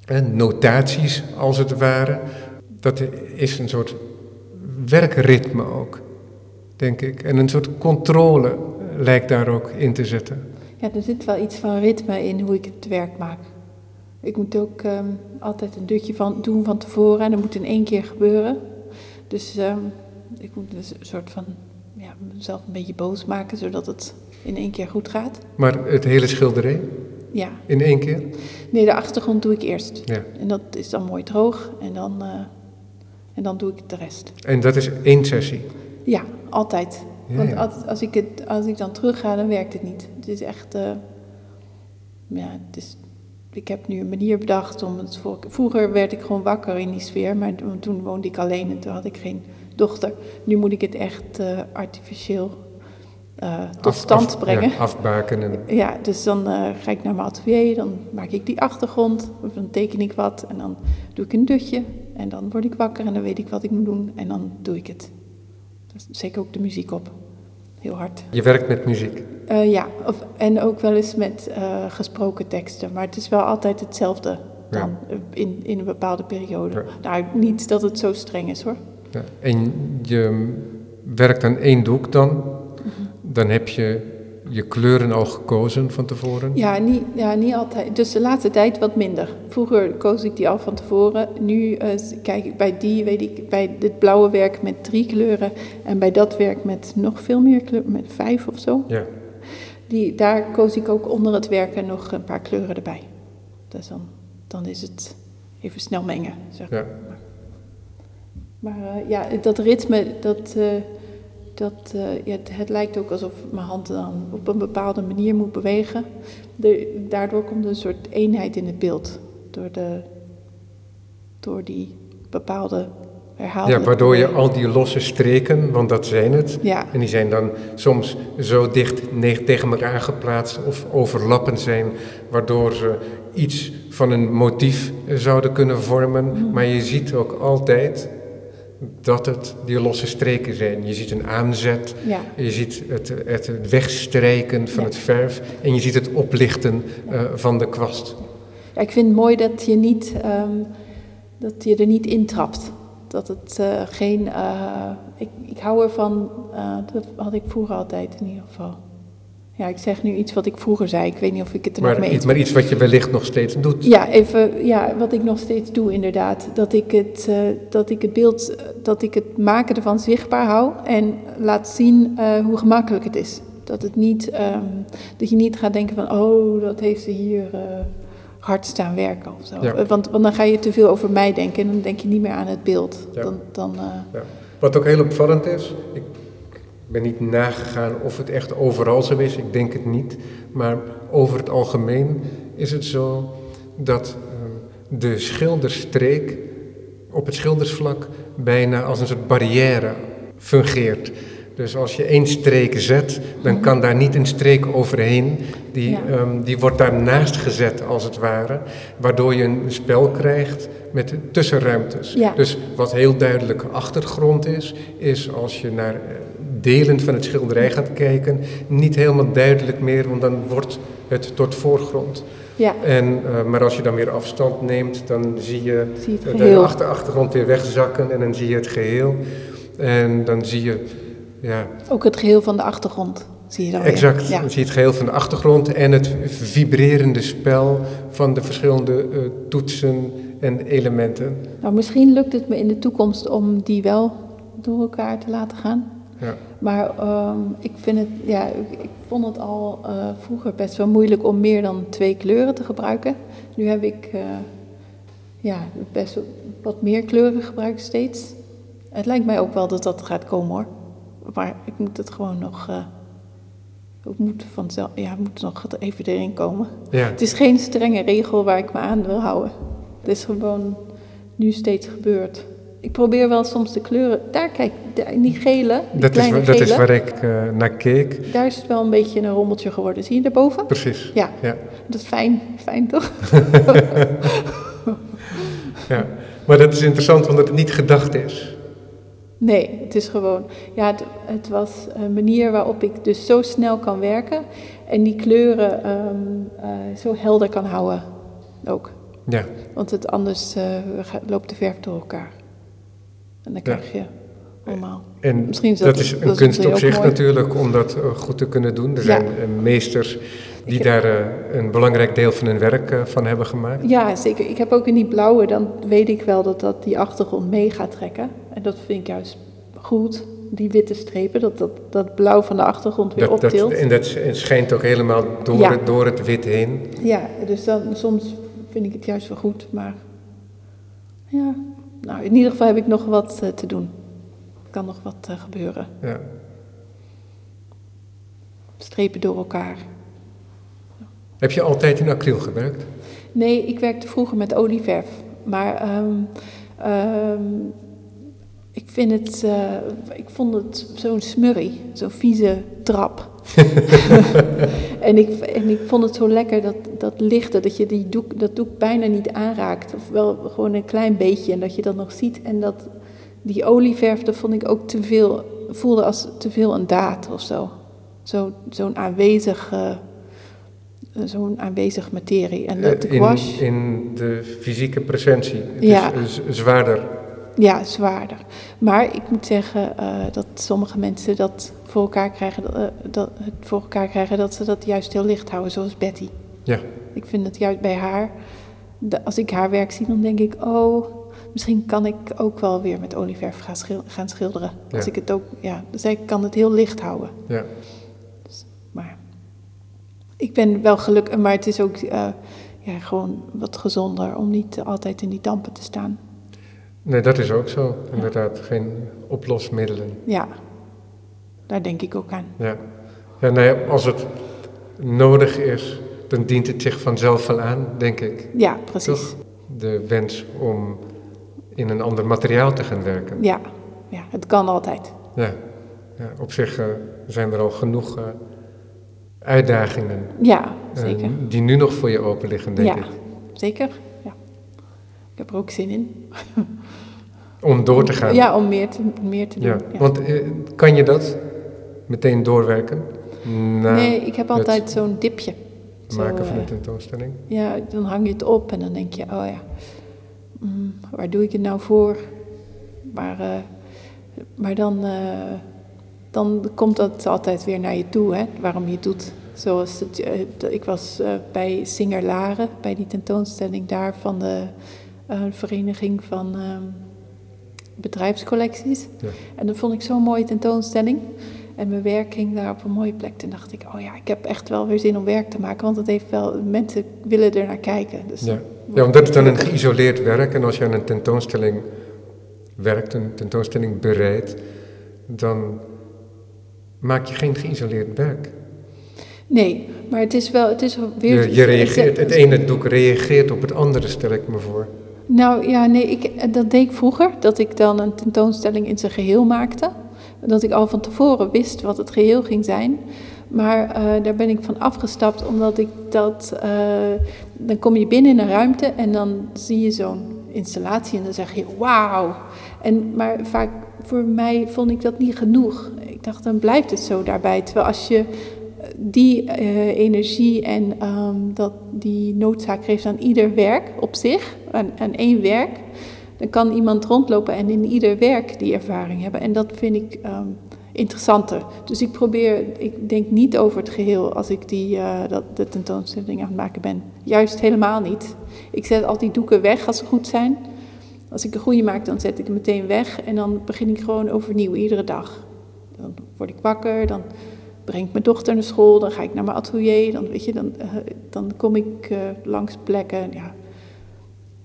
En notaties als het ware. Dat is een soort werkritme ook, denk ik. En een soort controle lijkt daar ook in te zetten. ja, er zit wel iets van ritme in hoe ik het werk maak. Ik moet ook ehm, altijd een dutje van doen van tevoren en dat moet in één keer gebeuren. Dus ehm, ik moet een soort van ja, mezelf een beetje boos maken, zodat het in één keer goed gaat. Maar het hele schilderij Ja, in één keer? nee, de achtergrond doe ik eerst. Ja. En dat is dan mooi droog en dan, eh, en dan doe ik de rest. En dat is één sessie. Ja, altijd. Ja, Want ja. Als, als, ik het, als ik dan terug ga, dan werkt het niet. Het is echt. eh, ja, het is, ik heb nu een manier bedacht om het voor. Vroeger werd ik gewoon wakker in die sfeer, maar toen- toen woonde ik alleen en toen had ik geen dochter. Nu moet ik het echt eh, artificieel eh, tot stand af- brengen. Ja, afbakenen. Ja, dus dan eh, ga ik naar mijn atelier, dan maak ik die achtergrond, of dan teken ik wat en dan doe ik een dutje en dan word ik wakker en dan weet ik wat ik moet doen en dan doe ik het. Zeker ook de muziek op, heel hard. Je werkt met muziek. Eh, ja, of, en ook wel eens met gesproken teksten, maar het is wel altijd hetzelfde dan eh, in, in een bepaalde periode. Ja. Nou, niet dat het zo streng is hoor. Ja. En je werkt aan één doek dan. Dan heb je je kleuren al gekozen van tevoren. Ja niet, ja, niet altijd. Dus de laatste tijd wat minder. Vroeger koos ik die al van tevoren. Nu eh, kijk ik bij die, weet ik, bij dit blauwe werk met drie kleuren. En bij dat werk met nog veel meer kleuren, met vijf of zo. Ja. Die, daar koos ik ook onder het werken nog een paar kleuren erbij. Dus dan, dan is het even snel mengen, zeg ja. maar eh, ja, dat ritme, dat, eh, dat, eh, ja, het, lijkt ook alsof mijn hand dan op een bepaalde manier moet bewegen. De, daardoor komt een soort eenheid in het beeld. Door, de, door die bepaalde herhaling. ja, waardoor je al die losse streken, want dat zijn het. Ja, En die zijn dan soms zo dicht tegen elkaar geplaatst of overlappend zijn, waardoor ze iets van een motief zouden kunnen vormen. Mhm. Maar je ziet ook altijd dat het die losse streken zijn. Je ziet een aanzet, ja, je ziet het, het wegstrijken van Ja. het verf en je ziet het oplichten eh, van de kwast. Ja, ik vind het mooi dat je, niet, ehm, dat je er niet intrapt. Dat het eh, geen. eh, ik, ik hou ervan, dat had ik vroeger altijd in ieder geval. Ja, ik zeg nu iets wat ik vroeger zei. Ik weet niet of ik het er nog Maar, mee eens maar iets wat je wellicht nog steeds doet. Ja, even, ja, wat ik nog steeds doe inderdaad. Dat ik het, eh, dat ik het beeld, dat ik het maken ervan zichtbaar hou en laat zien eh, hoe gemakkelijk het is. Dat, het niet, ehm, dat je niet gaat denken van, oh, dat heeft ze hier eh, hard staan werken of zo. Ja. Want, want dan ga je te veel over mij denken en dan denk je niet meer aan het beeld. Ja. Dan, dan, Ja. Wat ook heel opvallend is, ik ben niet nagegaan of het echt overal zo is, ik denk het niet. Maar over het algemeen is het zo dat ehm, de schilderstreek op het schildersvlak bijna als een soort barrière fungeert. Dus als je één streek zet, dan kan daar niet een streek overheen. Die, Ja. ehm, die wordt daarnaast gezet, als het ware. Waardoor je een spel krijgt met tussenruimtes. Ja. Dus wat heel duidelijk achtergrond is, is als je naar eh, delen van het schilderij gaat kijken, niet helemaal duidelijk meer, want dan wordt het tot voorgrond. ja, En, eh, maar als je dan weer afstand neemt, dan zie je zie de geheel. achter- achtergrond weer wegzakken en dan zie je het geheel. En dan zie je, ja, Ook het geheel van de achtergrond zie je dan weer. exact. Oh Ja. Dan zie je het geheel van de achtergrond en het vibrerende spel van de verschillende eh, toetsen en elementen. Nou, misschien lukt het me in de toekomst om die wel door elkaar te laten gaan. Ja. Maar ehm, ik vind het, ja, ik, ik vond het al eh, vroeger best wel moeilijk om meer dan twee kleuren te gebruiken. Nu heb ik eh, ja, best wat meer kleuren gebruikt steeds. Het lijkt mij ook wel dat dat gaat komen hoor. Maar ik moet het gewoon nog. ik moet vanzelf, ja, het moet nog even erin komen. Ja. Het is geen strenge regel waar ik me aan wil houden. Het is gewoon nu steeds gebeurt. Ik probeer wel soms de kleuren. Daar, kijk, daar, die gele, die Dat is, kleine wa- dat is waar ik eh, naar keek. daar is het wel een beetje een rommeltje geworden. Zie je daarboven? Precies. Ja, Ja, dat is fijn. Fijn toch? ja. Maar dat is interessant, omdat het niet gedacht is. Nee, het is gewoon. Ja, het, het was een manier waarop ik dus zo snel kan werken en die kleuren ehm, eh, zo helder kan houden ook. Ja, Want het anders eh, loopt de verf door elkaar. En dan krijg je allemaal. en Misschien is dat, dat- is dat een kunst op zich mooi. natuurlijk, om dat eh, goed te kunnen doen. Er zijn Ja. eh, meesters die daar eh, een belangrijk deel van hun werk van hebben gemaakt. Ja, zeker. Ik heb ook in die blauwe, dan weet ik wel dat dat die achtergrond mee gaat trekken. En dat vind ik juist goed. Die witte strepen, dat dat, dat blauw van de achtergrond weer Dat, dat, optilt. en dat schijnt ook helemaal door, Ja. het, door het wit heen. Ja, dus dan, soms vind ik het juist wel goed, maar ja. Nou, in ieder geval heb ik nog wat eh, te doen. Er kan nog wat eh, gebeuren. Ja. Strepen door elkaar. Heb je altijd in acryl gewerkt? Nee, ik werkte vroeger met olieverf. Maar ehm, ehm, ik, vind het, eh, ik vond het zo'n smurrie, zo'n vieze drap. en, ik, en ik vond het zo lekker dat, dat lichte, dat je die doek, dat doek bijna niet aanraakt. Of wel gewoon een klein beetje en dat je dat nog ziet. En dat die olieverf, dat vond ik ook te veel, voelde als te veel een daad of zo. Zo- Zo'n aanwezig... eh, Zo'n aanwezig materie. En dat de Eh, in, gouache, in de fysieke presentie. Het Ja. is zwaarder. Ja, zwaarder. Maar ik moet zeggen eh, dat sommige mensen dat voor elkaar krijgen, dat, eh, dat, het voor elkaar krijgen dat ze dat juist heel licht houden, zoals Betty. Ja, Ik vind het juist bij haar, de- als ik haar werk zie, dan denk ik, oh, misschien kan ik ook wel weer met olieverf gaan, schil- gaan schilderen. Als ik het ook, ja, dus ik kan het heel licht houden. ja. Maar ik ben wel gelukkig, maar het is ook eh, ja, gewoon wat gezonder om niet altijd in die dampen te staan. Nee, dat is ook zo. Inderdaad, geen oplosmiddelen. Ja, daar denk ik ook aan. Ja. Ja, nou ja, als het nodig is, dan dient het zich vanzelf wel aan, denk ik. Ja, precies. Toch? De wens om in een ander materiaal te gaan werken. Ja, ja, het kan altijd. Ja. ja op zich eh, zijn er al genoeg eh, uitdagingen Ja, eh, zeker. die nu nog voor je open liggen, denk ja, ik. zeker. Ik heb er ook zin in. Om door te gaan. Ja, om meer te, meer te doen. Ja, ja. want eh, kan je dat meteen doorwerken? Na nee, ik heb altijd zo'n dipje. Zo, maken van eh, een tentoonstelling? Ja, dan hang je het op en dan denk je, oh ja, mm, waar doe ik het nou voor? Maar, eh, maar dan, eh, dan komt dat altijd weer naar je toe, hè, waarom je het doet. Zoals het, eh, ik was eh, bij Singer Laren, bij die tentoonstelling daar van de eh, vereniging van ehm, bedrijfscollecties. Ja. En dat vond ik zo'n mooie tentoonstelling. En mijn werk ging daar op een mooie plek. Toen dacht ik, oh ja, ik heb echt wel weer zin om werk te maken. Want het heeft wel, mensen willen er naar kijken. Dus Ja. ja, want dat is dan een geïsoleerd werk. En als je aan een tentoonstelling werkt, een tentoonstelling bereidt, dan maak je geen geïsoleerd werk. Nee, maar het is wel, het is weer... Je, je reageert, het ene doek reageert op het andere, stel ik me voor. Nou ja, nee, ik, dat deed ik vroeger. Dat ik dan een tentoonstelling in zijn geheel maakte. Dat ik al van tevoren wist wat het geheel ging zijn. Maar eh, daar ben ik van afgestapt, omdat ik dat... eh, dan kom je binnen in een ruimte en dan zie je zo'n installatie en dan zeg je wauw. En, maar vaak voor mij vond ik dat niet genoeg. Ik dacht, dan blijft het zo daarbij. Terwijl als je die eh, energie en ehm, dat die noodzaak geeft aan ieder werk op zich, aan, aan één werk, dan kan iemand rondlopen en in ieder werk die ervaring hebben. En dat vind ik ehm, interessanter. Dus ik probeer, ik denk niet over het geheel als ik die, eh, dat, de tentoonstelling aan het maken ben. Juist helemaal niet. Ik zet al die doeken weg als ze goed zijn. Als ik een goede maak, dan zet ik hem meteen weg en dan begin ik gewoon overnieuw iedere dag. Dan word ik wakker, dan breng ik mijn dochter naar school, dan ga ik naar mijn atelier, dan, weet je, dan, eh, dan kom ik eh, langs plekken. Ja.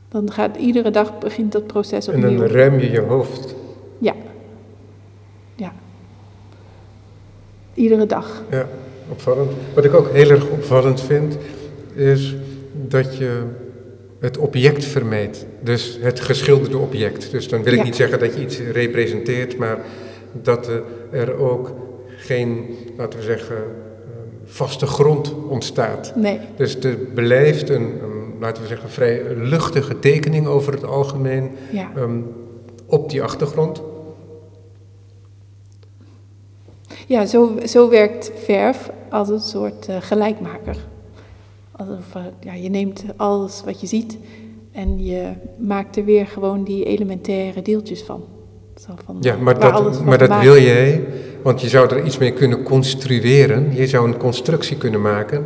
Dan gaat iedere dag begint dat proces En opnieuw. dan rem je je hoofd. Ja. Ja. Iedere dag. Ja, opvallend. Wat ik ook heel erg opvallend vind, is dat je het object vermijdt. Dus het geschilderde object. Dus dan wil ik Ja. niet zeggen dat je iets representeert, maar dat eh, er ook geen, laten we zeggen, eh, vaste grond ontstaat. Nee, Dus er blijft een, een, laten we zeggen, vrij luchtige tekening over het algemeen ja. ehm, op die achtergrond. Ja, zo, zo werkt verf als een soort eh, gelijkmaker. Alsof, eh, ja, je neemt alles wat je ziet en je maakt er weer gewoon die elementaire deeltjes van. Van Ja, eh, maar dat, maar dat wil jij, want je zou er iets mee kunnen construeren. Je zou een constructie kunnen maken.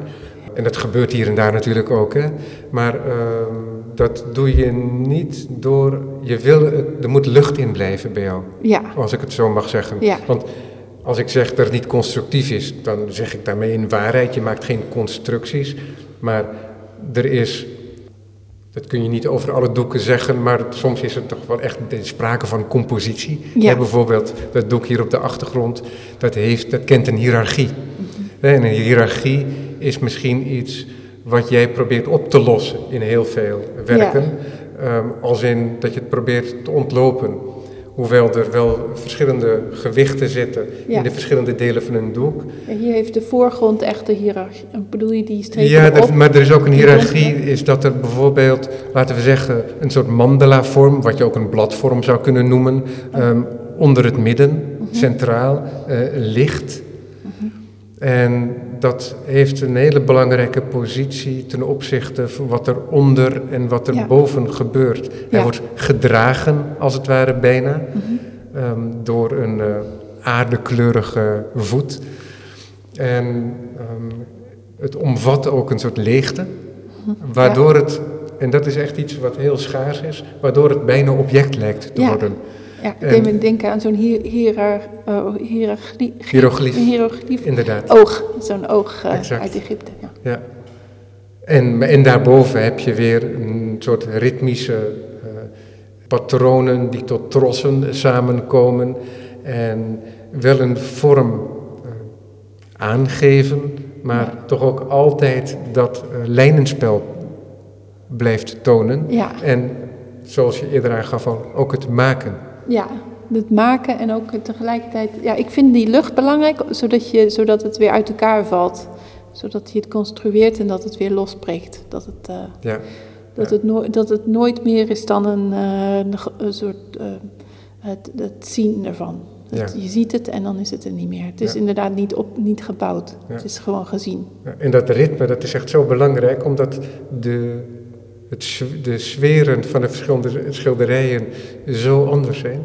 En dat gebeurt hier en daar natuurlijk ook, hè. Maar ehm, dat doe je niet door... Je wil, er moet lucht in blijven bij jou, Ja, als ik het zo mag zeggen. Ja. Want als ik zeg dat het niet constructief is, dan zeg ik daarmee in waarheid. Je maakt geen constructies, maar er is... Dat kun je niet over alle doeken zeggen, maar soms is er toch wel echt sprake van compositie. Ja. Bijvoorbeeld dat doek hier op de achtergrond, dat, heeft, dat kent een hiërarchie. En een hiërarchie is misschien iets wat jij probeert op te lossen in heel veel werken. Ehm, als in dat je het probeert te ontlopen. Hoewel er wel verschillende gewichten zitten Ja. in de verschillende delen van een doek. Hier heeft de voorgrond echt de hiërarchie. Bedoel je die strepen Ja, maar er is ook een hiërarchie, is dat er bijvoorbeeld, laten we zeggen, een soort mandala-vorm, wat je ook een bladvorm zou kunnen noemen, ehm, onder het midden, centraal, eh, ligt. En dat heeft een hele belangrijke positie ten opzichte van wat er onder en wat er Ja. boven gebeurt. Hij Ja. wordt gedragen, als het ware bijna, ehm, door een eh, aardekleurige voet. En ehm, het omvat ook een soort leegte, waardoor het, en dat is echt iets wat heel schaars is, waardoor het bijna object lijkt te worden. Ja, ik deed me denken aan zo'n hierar, uh, hierarchie- Hieroglyf. hieroglyf. Inderdaad. Oog, zo'n oog eh, uit Egypte. Ja. Ja. En, en daarboven heb je weer een soort ritmische eh, patronen die tot trossen samenkomen en wel een vorm eh, aangeven, maar Ja. toch ook altijd dat lijnenspel blijft tonen. Ja. En zoals je eerder aangaf, ook het maken. Ja, het maken en ook tegelijkertijd... Ja, ik vind die lucht belangrijk, zodat, je, zodat het weer uit elkaar valt. Zodat je het construeert en dat het weer losbreekt. Dat het, eh, Ja. dat het, nooit dat het nooit meer is dan een, eh, een, soort... eh, het, het zien ervan. Het- Ja. Je ziet het en dan is het er niet meer. Het is inderdaad niet, op, niet gebouwd. Het is gewoon gezien. Ja, En dat ritme, dat is echt zo belangrijk, omdat de, het, de sferen van de verschillende schilderijen zo anders zijn.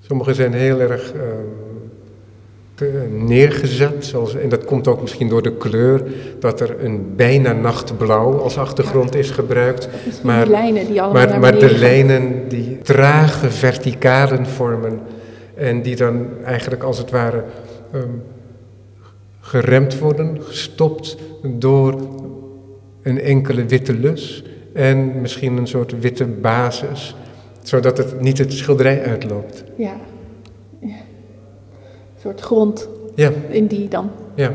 Sommige zijn heel erg ehm, neergezet, zoals, en dat komt ook misschien door de kleur, dat er een bijna nachtblauw als achtergrond is gebruikt. Maar- die lijnen die Maar, maar de lijnen die trage verticalen vormen en die dan eigenlijk als het ware ehm, geremd worden, gestopt door een enkele witte lus en misschien een soort witte basis, zodat het niet het schilderij uitloopt. Ja. ja. Een soort grond Ja, in die dan. ja.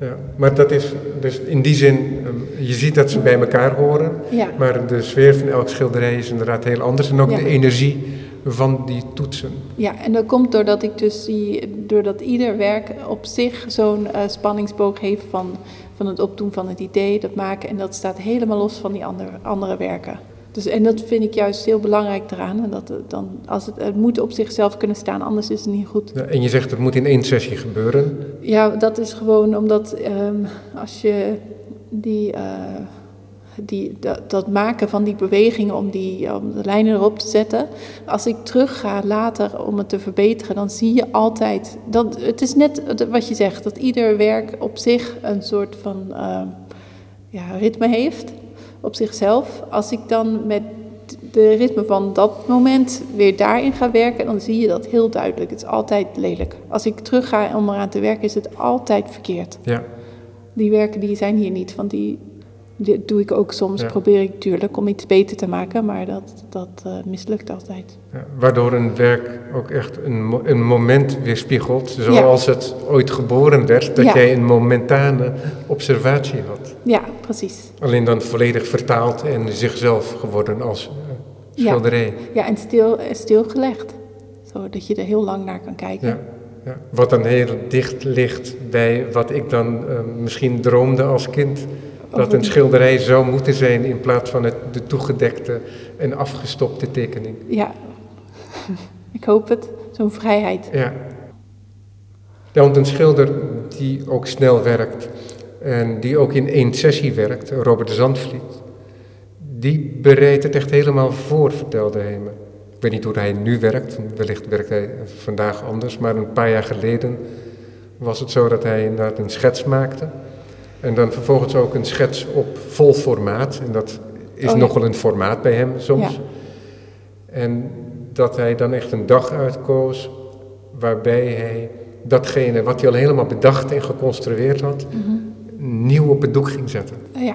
ja. Maar dat is dus in die zin, ehm, je ziet dat ze bij elkaar horen, Ja. maar de sfeer van elk schilderij is inderdaad heel anders en ook Ja. de energie van die toetsen. Ja, en dat komt doordat ik dus die, doordat ieder werk op zich zo'n eh, spanningsboog heeft van, van het opdoen van het idee, dat maken. En dat staat helemaal los van die andere, andere werken. Dus, en dat vind ik juist heel belangrijk eraan. En dat het, dan, als het, het moet op zichzelf kunnen staan, anders is het niet goed. Ja, en je zegt het moet in één sessie gebeuren. Ja, dat is gewoon omdat ehm, als je die, eh, die, dat, dat maken van die bewegingen om, die, om de lijnen erop te zetten. Als ik terug ga later om het te verbeteren, dan zie je altijd. Dat, het is net wat je zegt, dat ieder werk op zich een soort van ehm, ja, ritme heeft. Op zichzelf. Als ik dan met de ritme van dat moment weer daarin ga werken, dan zie je dat heel duidelijk. Het is altijd lelijk. Als ik terug ga om eraan te werken, is het altijd verkeerd. Ja, Die werken die zijn hier niet, want die, dit doe ik ook soms. Ja. Probeer ik natuurlijk om iets beter te maken, maar dat, dat eh, mislukt altijd. Ja, waardoor een werk ook echt een, een moment weerspiegelt, zoals het ooit geboren werd, dat jij een momentane observatie had. Ja, precies. Alleen dan volledig vertaald en zichzelf geworden als eh, schilderij. Ja, en stil, stilgelegd. Zodat je er heel lang naar kan kijken. Ja, ja. Wat dan heel dicht ligt bij wat ik dan eh, misschien droomde als kind. Dat een schilderij zou moeten zijn in plaats van het, de toegedekte en afgestopte tekening. Ja, ik hoop het. Zo'n vrijheid. Ja. ja, want een schilder die ook snel werkt en die ook in één sessie werkt, Robert Zandvliet, die bereidt het echt helemaal voor, vertelde hij me. Ik weet niet hoe hij nu werkt, wellicht werkt hij vandaag anders, maar een paar jaar geleden was het zo dat hij inderdaad een schets maakte. En dan vervolgens ook een schets op vol formaat. En dat is Oh ja. nogal een formaat bij hem soms. Ja. En dat hij dan echt een dag uitkoos waarbij hij datgene wat hij al helemaal bedacht en geconstrueerd had, nieuw op het doek ging zetten. Eh, Ja,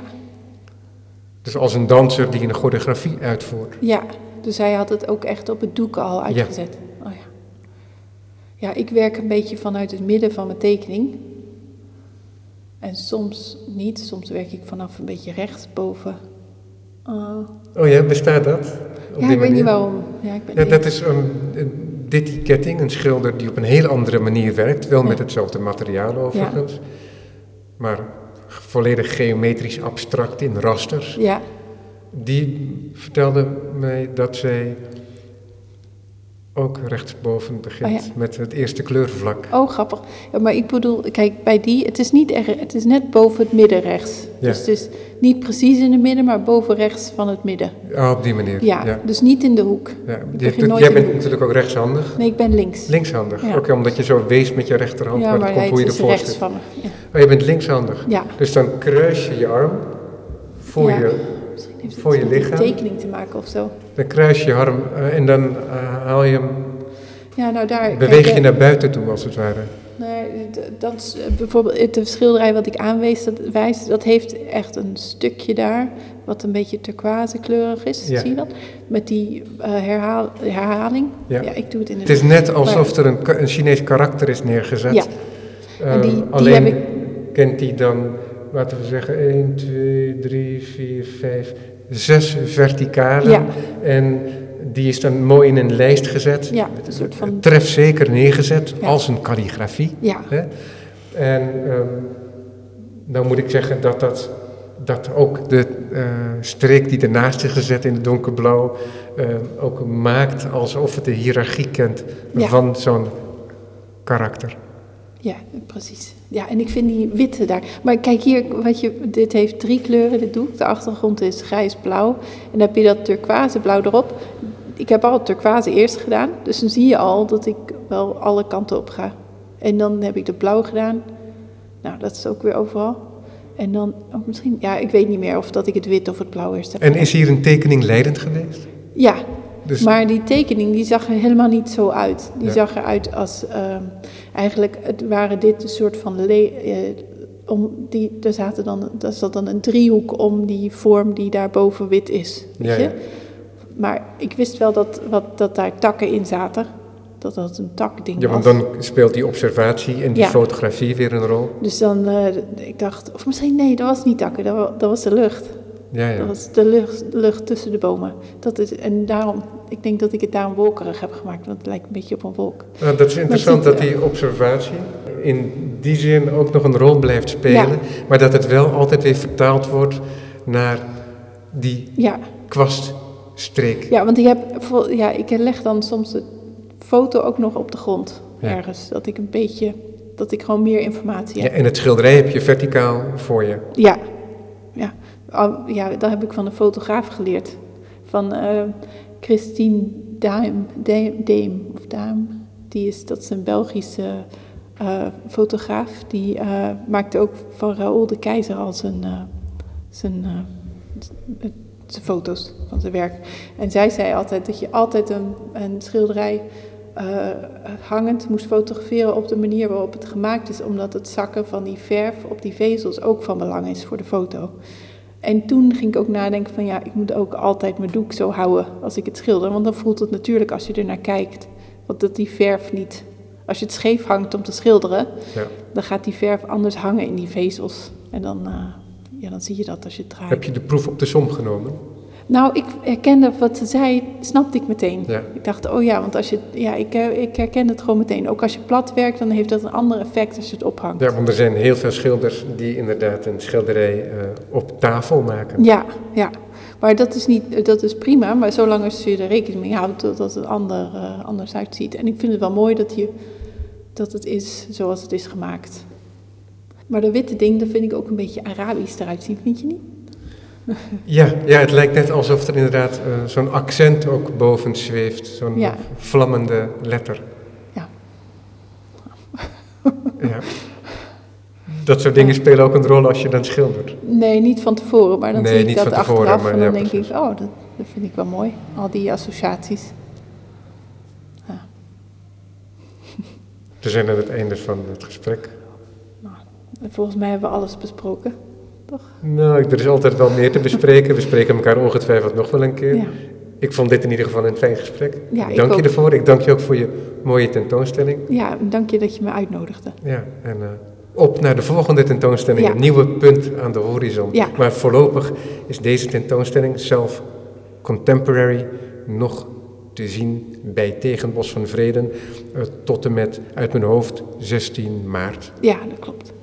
Dus als een danser die een choreografie uitvoert. ja, dus hij had het ook echt op het doek al uitgezet. Oh ja. ja, ik werk een beetje vanuit het midden van mijn tekening. En soms niet, soms werk ik vanaf een beetje rechtsboven. Uh, Oh ja, bestaat dat? Op ja, ik weet niet waarom. Ja, ik ben Ja, dat is een, een Ditty Ketting, een schilder die op een heel andere manier werkt. Wel met hetzelfde materiaal overigens. Maar volledig geometrisch abstract in rasters. Ja, Die vertelde mij dat zij ook rechtsboven begint Oh ja. met het eerste kleurvlak. oh grappig. Ja, maar ik bedoel, kijk, bij die, het is niet echt, het is net boven het midden rechts. Ja. Dus het is niet precies in het midden, maar boven rechts van het midden. Op die manier. Ja, dus niet in de hoek. Je- nooit jij bent natuurlijk ook rechtshandig. Nee, ik ben links. Linkshandig. Oké, omdat je zo wees met je rechterhand. maar maar dat komt hoe je ervoor rechts zit. van me. Ja. Oh, je bent linkshandig. ja. Dus dan kruis je je arm voor je Misschien heeft het voor je die lichaam. tekening te maken of zo. Dan kruis je arm eh, en dan eh, haal je hem, Ja, nou daar... beweeg kijk, je naar buiten toe als het ware. Nee, dat is eh, bijvoorbeeld de schilderij wat ik aanwees, dat, wijs, dat heeft echt een stukje daar, wat een beetje turquoise kleurig is. Ja. Zie je dat? Met die herhaal, herhaling. Ja. Ja. ik doe het in Het is net alsof er een, een Chinees karakter is neergezet. Ja. Die- die alleen heb ik- kent hij dan, laten we zeggen, 1, 2, 3, 4, 5, 6 verticalen. Ja. En die is dan mooi in een lijst gezet. Ja, een soort van... Trefzeker neergezet, Ja. als een kalligrafie. Ja, Hè? En ehm nou moet ik zeggen dat, dat, dat ook de eh, streek die ernaast is gezet in het donkerblauw eh, ook maakt alsof het de hiërarchie kent Ja. van zo'n karakter. ja, precies. Ja, en ik vind die witte daar. Maar kijk hier, wat je, dit heeft drie kleuren, dit doek. De achtergrond is grijs-blauw. En dan heb je dat turquoise blauw erop. Ik heb al turquoise eerst gedaan. Dus dan zie je al dat ik wel alle kanten op ga. En dan heb ik de blauw gedaan. Nou, dat is ook weer overal. En dan, oh, misschien, ja, ik weet niet meer of dat ik het wit of het blauw eerst heb En is hier een tekening leidend geweest? Ja, Dus maar die tekening die zag er helemaal niet zo uit. Die Ja. zag eruit als ehm, eigenlijk het waren dit een soort van le- eh, om die er zaten dan daar zat dan een driehoek om die vorm die daarboven wit is, weet Ja, je? ja. Maar ik wist wel dat wat dat daar takken in zaten, dat dat een takding ja, want was. dan speelt die observatie en die fotografie weer een rol. Dus dan eh, ik dacht, of misschien nee, dat was niet takken, dat, wa- dat was de lucht. Ja, ja. Dat was de lucht, lucht tussen de bomen. Dat is, en daarom, ik denk dat ik het daarom wolkerig heb gemaakt, want het lijkt een beetje op een wolk. Nou, dat is interessant dat die observatie in die zin ook nog een rol blijft spelen, Ja. maar dat het wel altijd weer vertaald wordt naar die Ja, kwaststreek. ja want ik, heb, ja, ik leg dan soms de foto ook nog op de grond Ja. ergens. Dat ik een beetje, dat ik gewoon meer informatie Ja, heb. en het schilderij heb je verticaal voor je. Ja, ja. Ja dat heb ik van een fotograaf geleerd. Van eh, Christine Daim, of Daim. Die is, dat is een Belgische eh, fotograaf. Die eh, maakte ook van Raoul de Keizer al zijn, eh, zijn, zijn foto's van zijn werk. En zij zei altijd dat je altijd een, een schilderij hangend moest fotograferen op de manier waarop het gemaakt is, omdat het zakken van die verf op die vezels ook van belang is voor de foto. En toen ging ik ook nadenken van ja, ik moet ook altijd mijn doek zo houden als ik het schilder. Want dan voelt het natuurlijk als je er naar kijkt, want dat die verf niet... Als je het scheef hangt om te schilderen, Ja. dan gaat die verf anders hangen in die vezels. En dan, eh, ja, dan zie je dat als je het draait. Heb je de proef op de som genomen? Nou, ik herkende wat ze zei, snapte ik meteen. Ja. Ik dacht, oh ja, want als je, ja, ik, eh, ik herken het gewoon meteen. Ook als je plat werkt, dan heeft dat een ander effect als je het ophangt. Ja, want er zijn heel veel schilders die inderdaad een schilderij eh, op tafel maken. Ja, ja. Maar dat is, niet, dat is prima, maar zolang als je er rekening mee houdt dat, het ander, eh, anders uitziet. En ik vind het wel mooi dat, je, dat het is zoals het is gemaakt. Maar dat witte ding, dat vind ik ook een beetje Arabisch eruit zien, vind je niet? Ja, ja, het lijkt net alsof er inderdaad eh, zo'n accent ook boven zweeft. Zo'n Ja. vlammende letter. Ja. Ja. Dat soort dingen spelen ook een rol als je dan schildert. Nee, niet van tevoren, maar dan Nee, zie ik niet dat van tevoren, achteraf maar en dan denk precies. ik, oh, dat, dat vind ik wel mooi. Al die associaties. We zijn aan het einde van het gesprek. En volgens mij hebben we alles besproken. Nou, er is altijd wel meer te bespreken. We spreken elkaar ongetwijfeld nog wel een keer. Ja. Ik vond dit in ieder geval een fijn gesprek. Ja, dank je ervoor. Ik dank je ook voor je mooie tentoonstelling. Ja, dank je dat je me uitnodigde. Ja, en eh, op naar de volgende tentoonstelling. Ja. Een nieuwe punt aan de horizon. Ja. Maar voorlopig is deze tentoonstelling zelf contemporary nog te zien bij Tegenbos van Vreden eh, tot en met uit mijn hoofd 16 maart. Ja, dat klopt.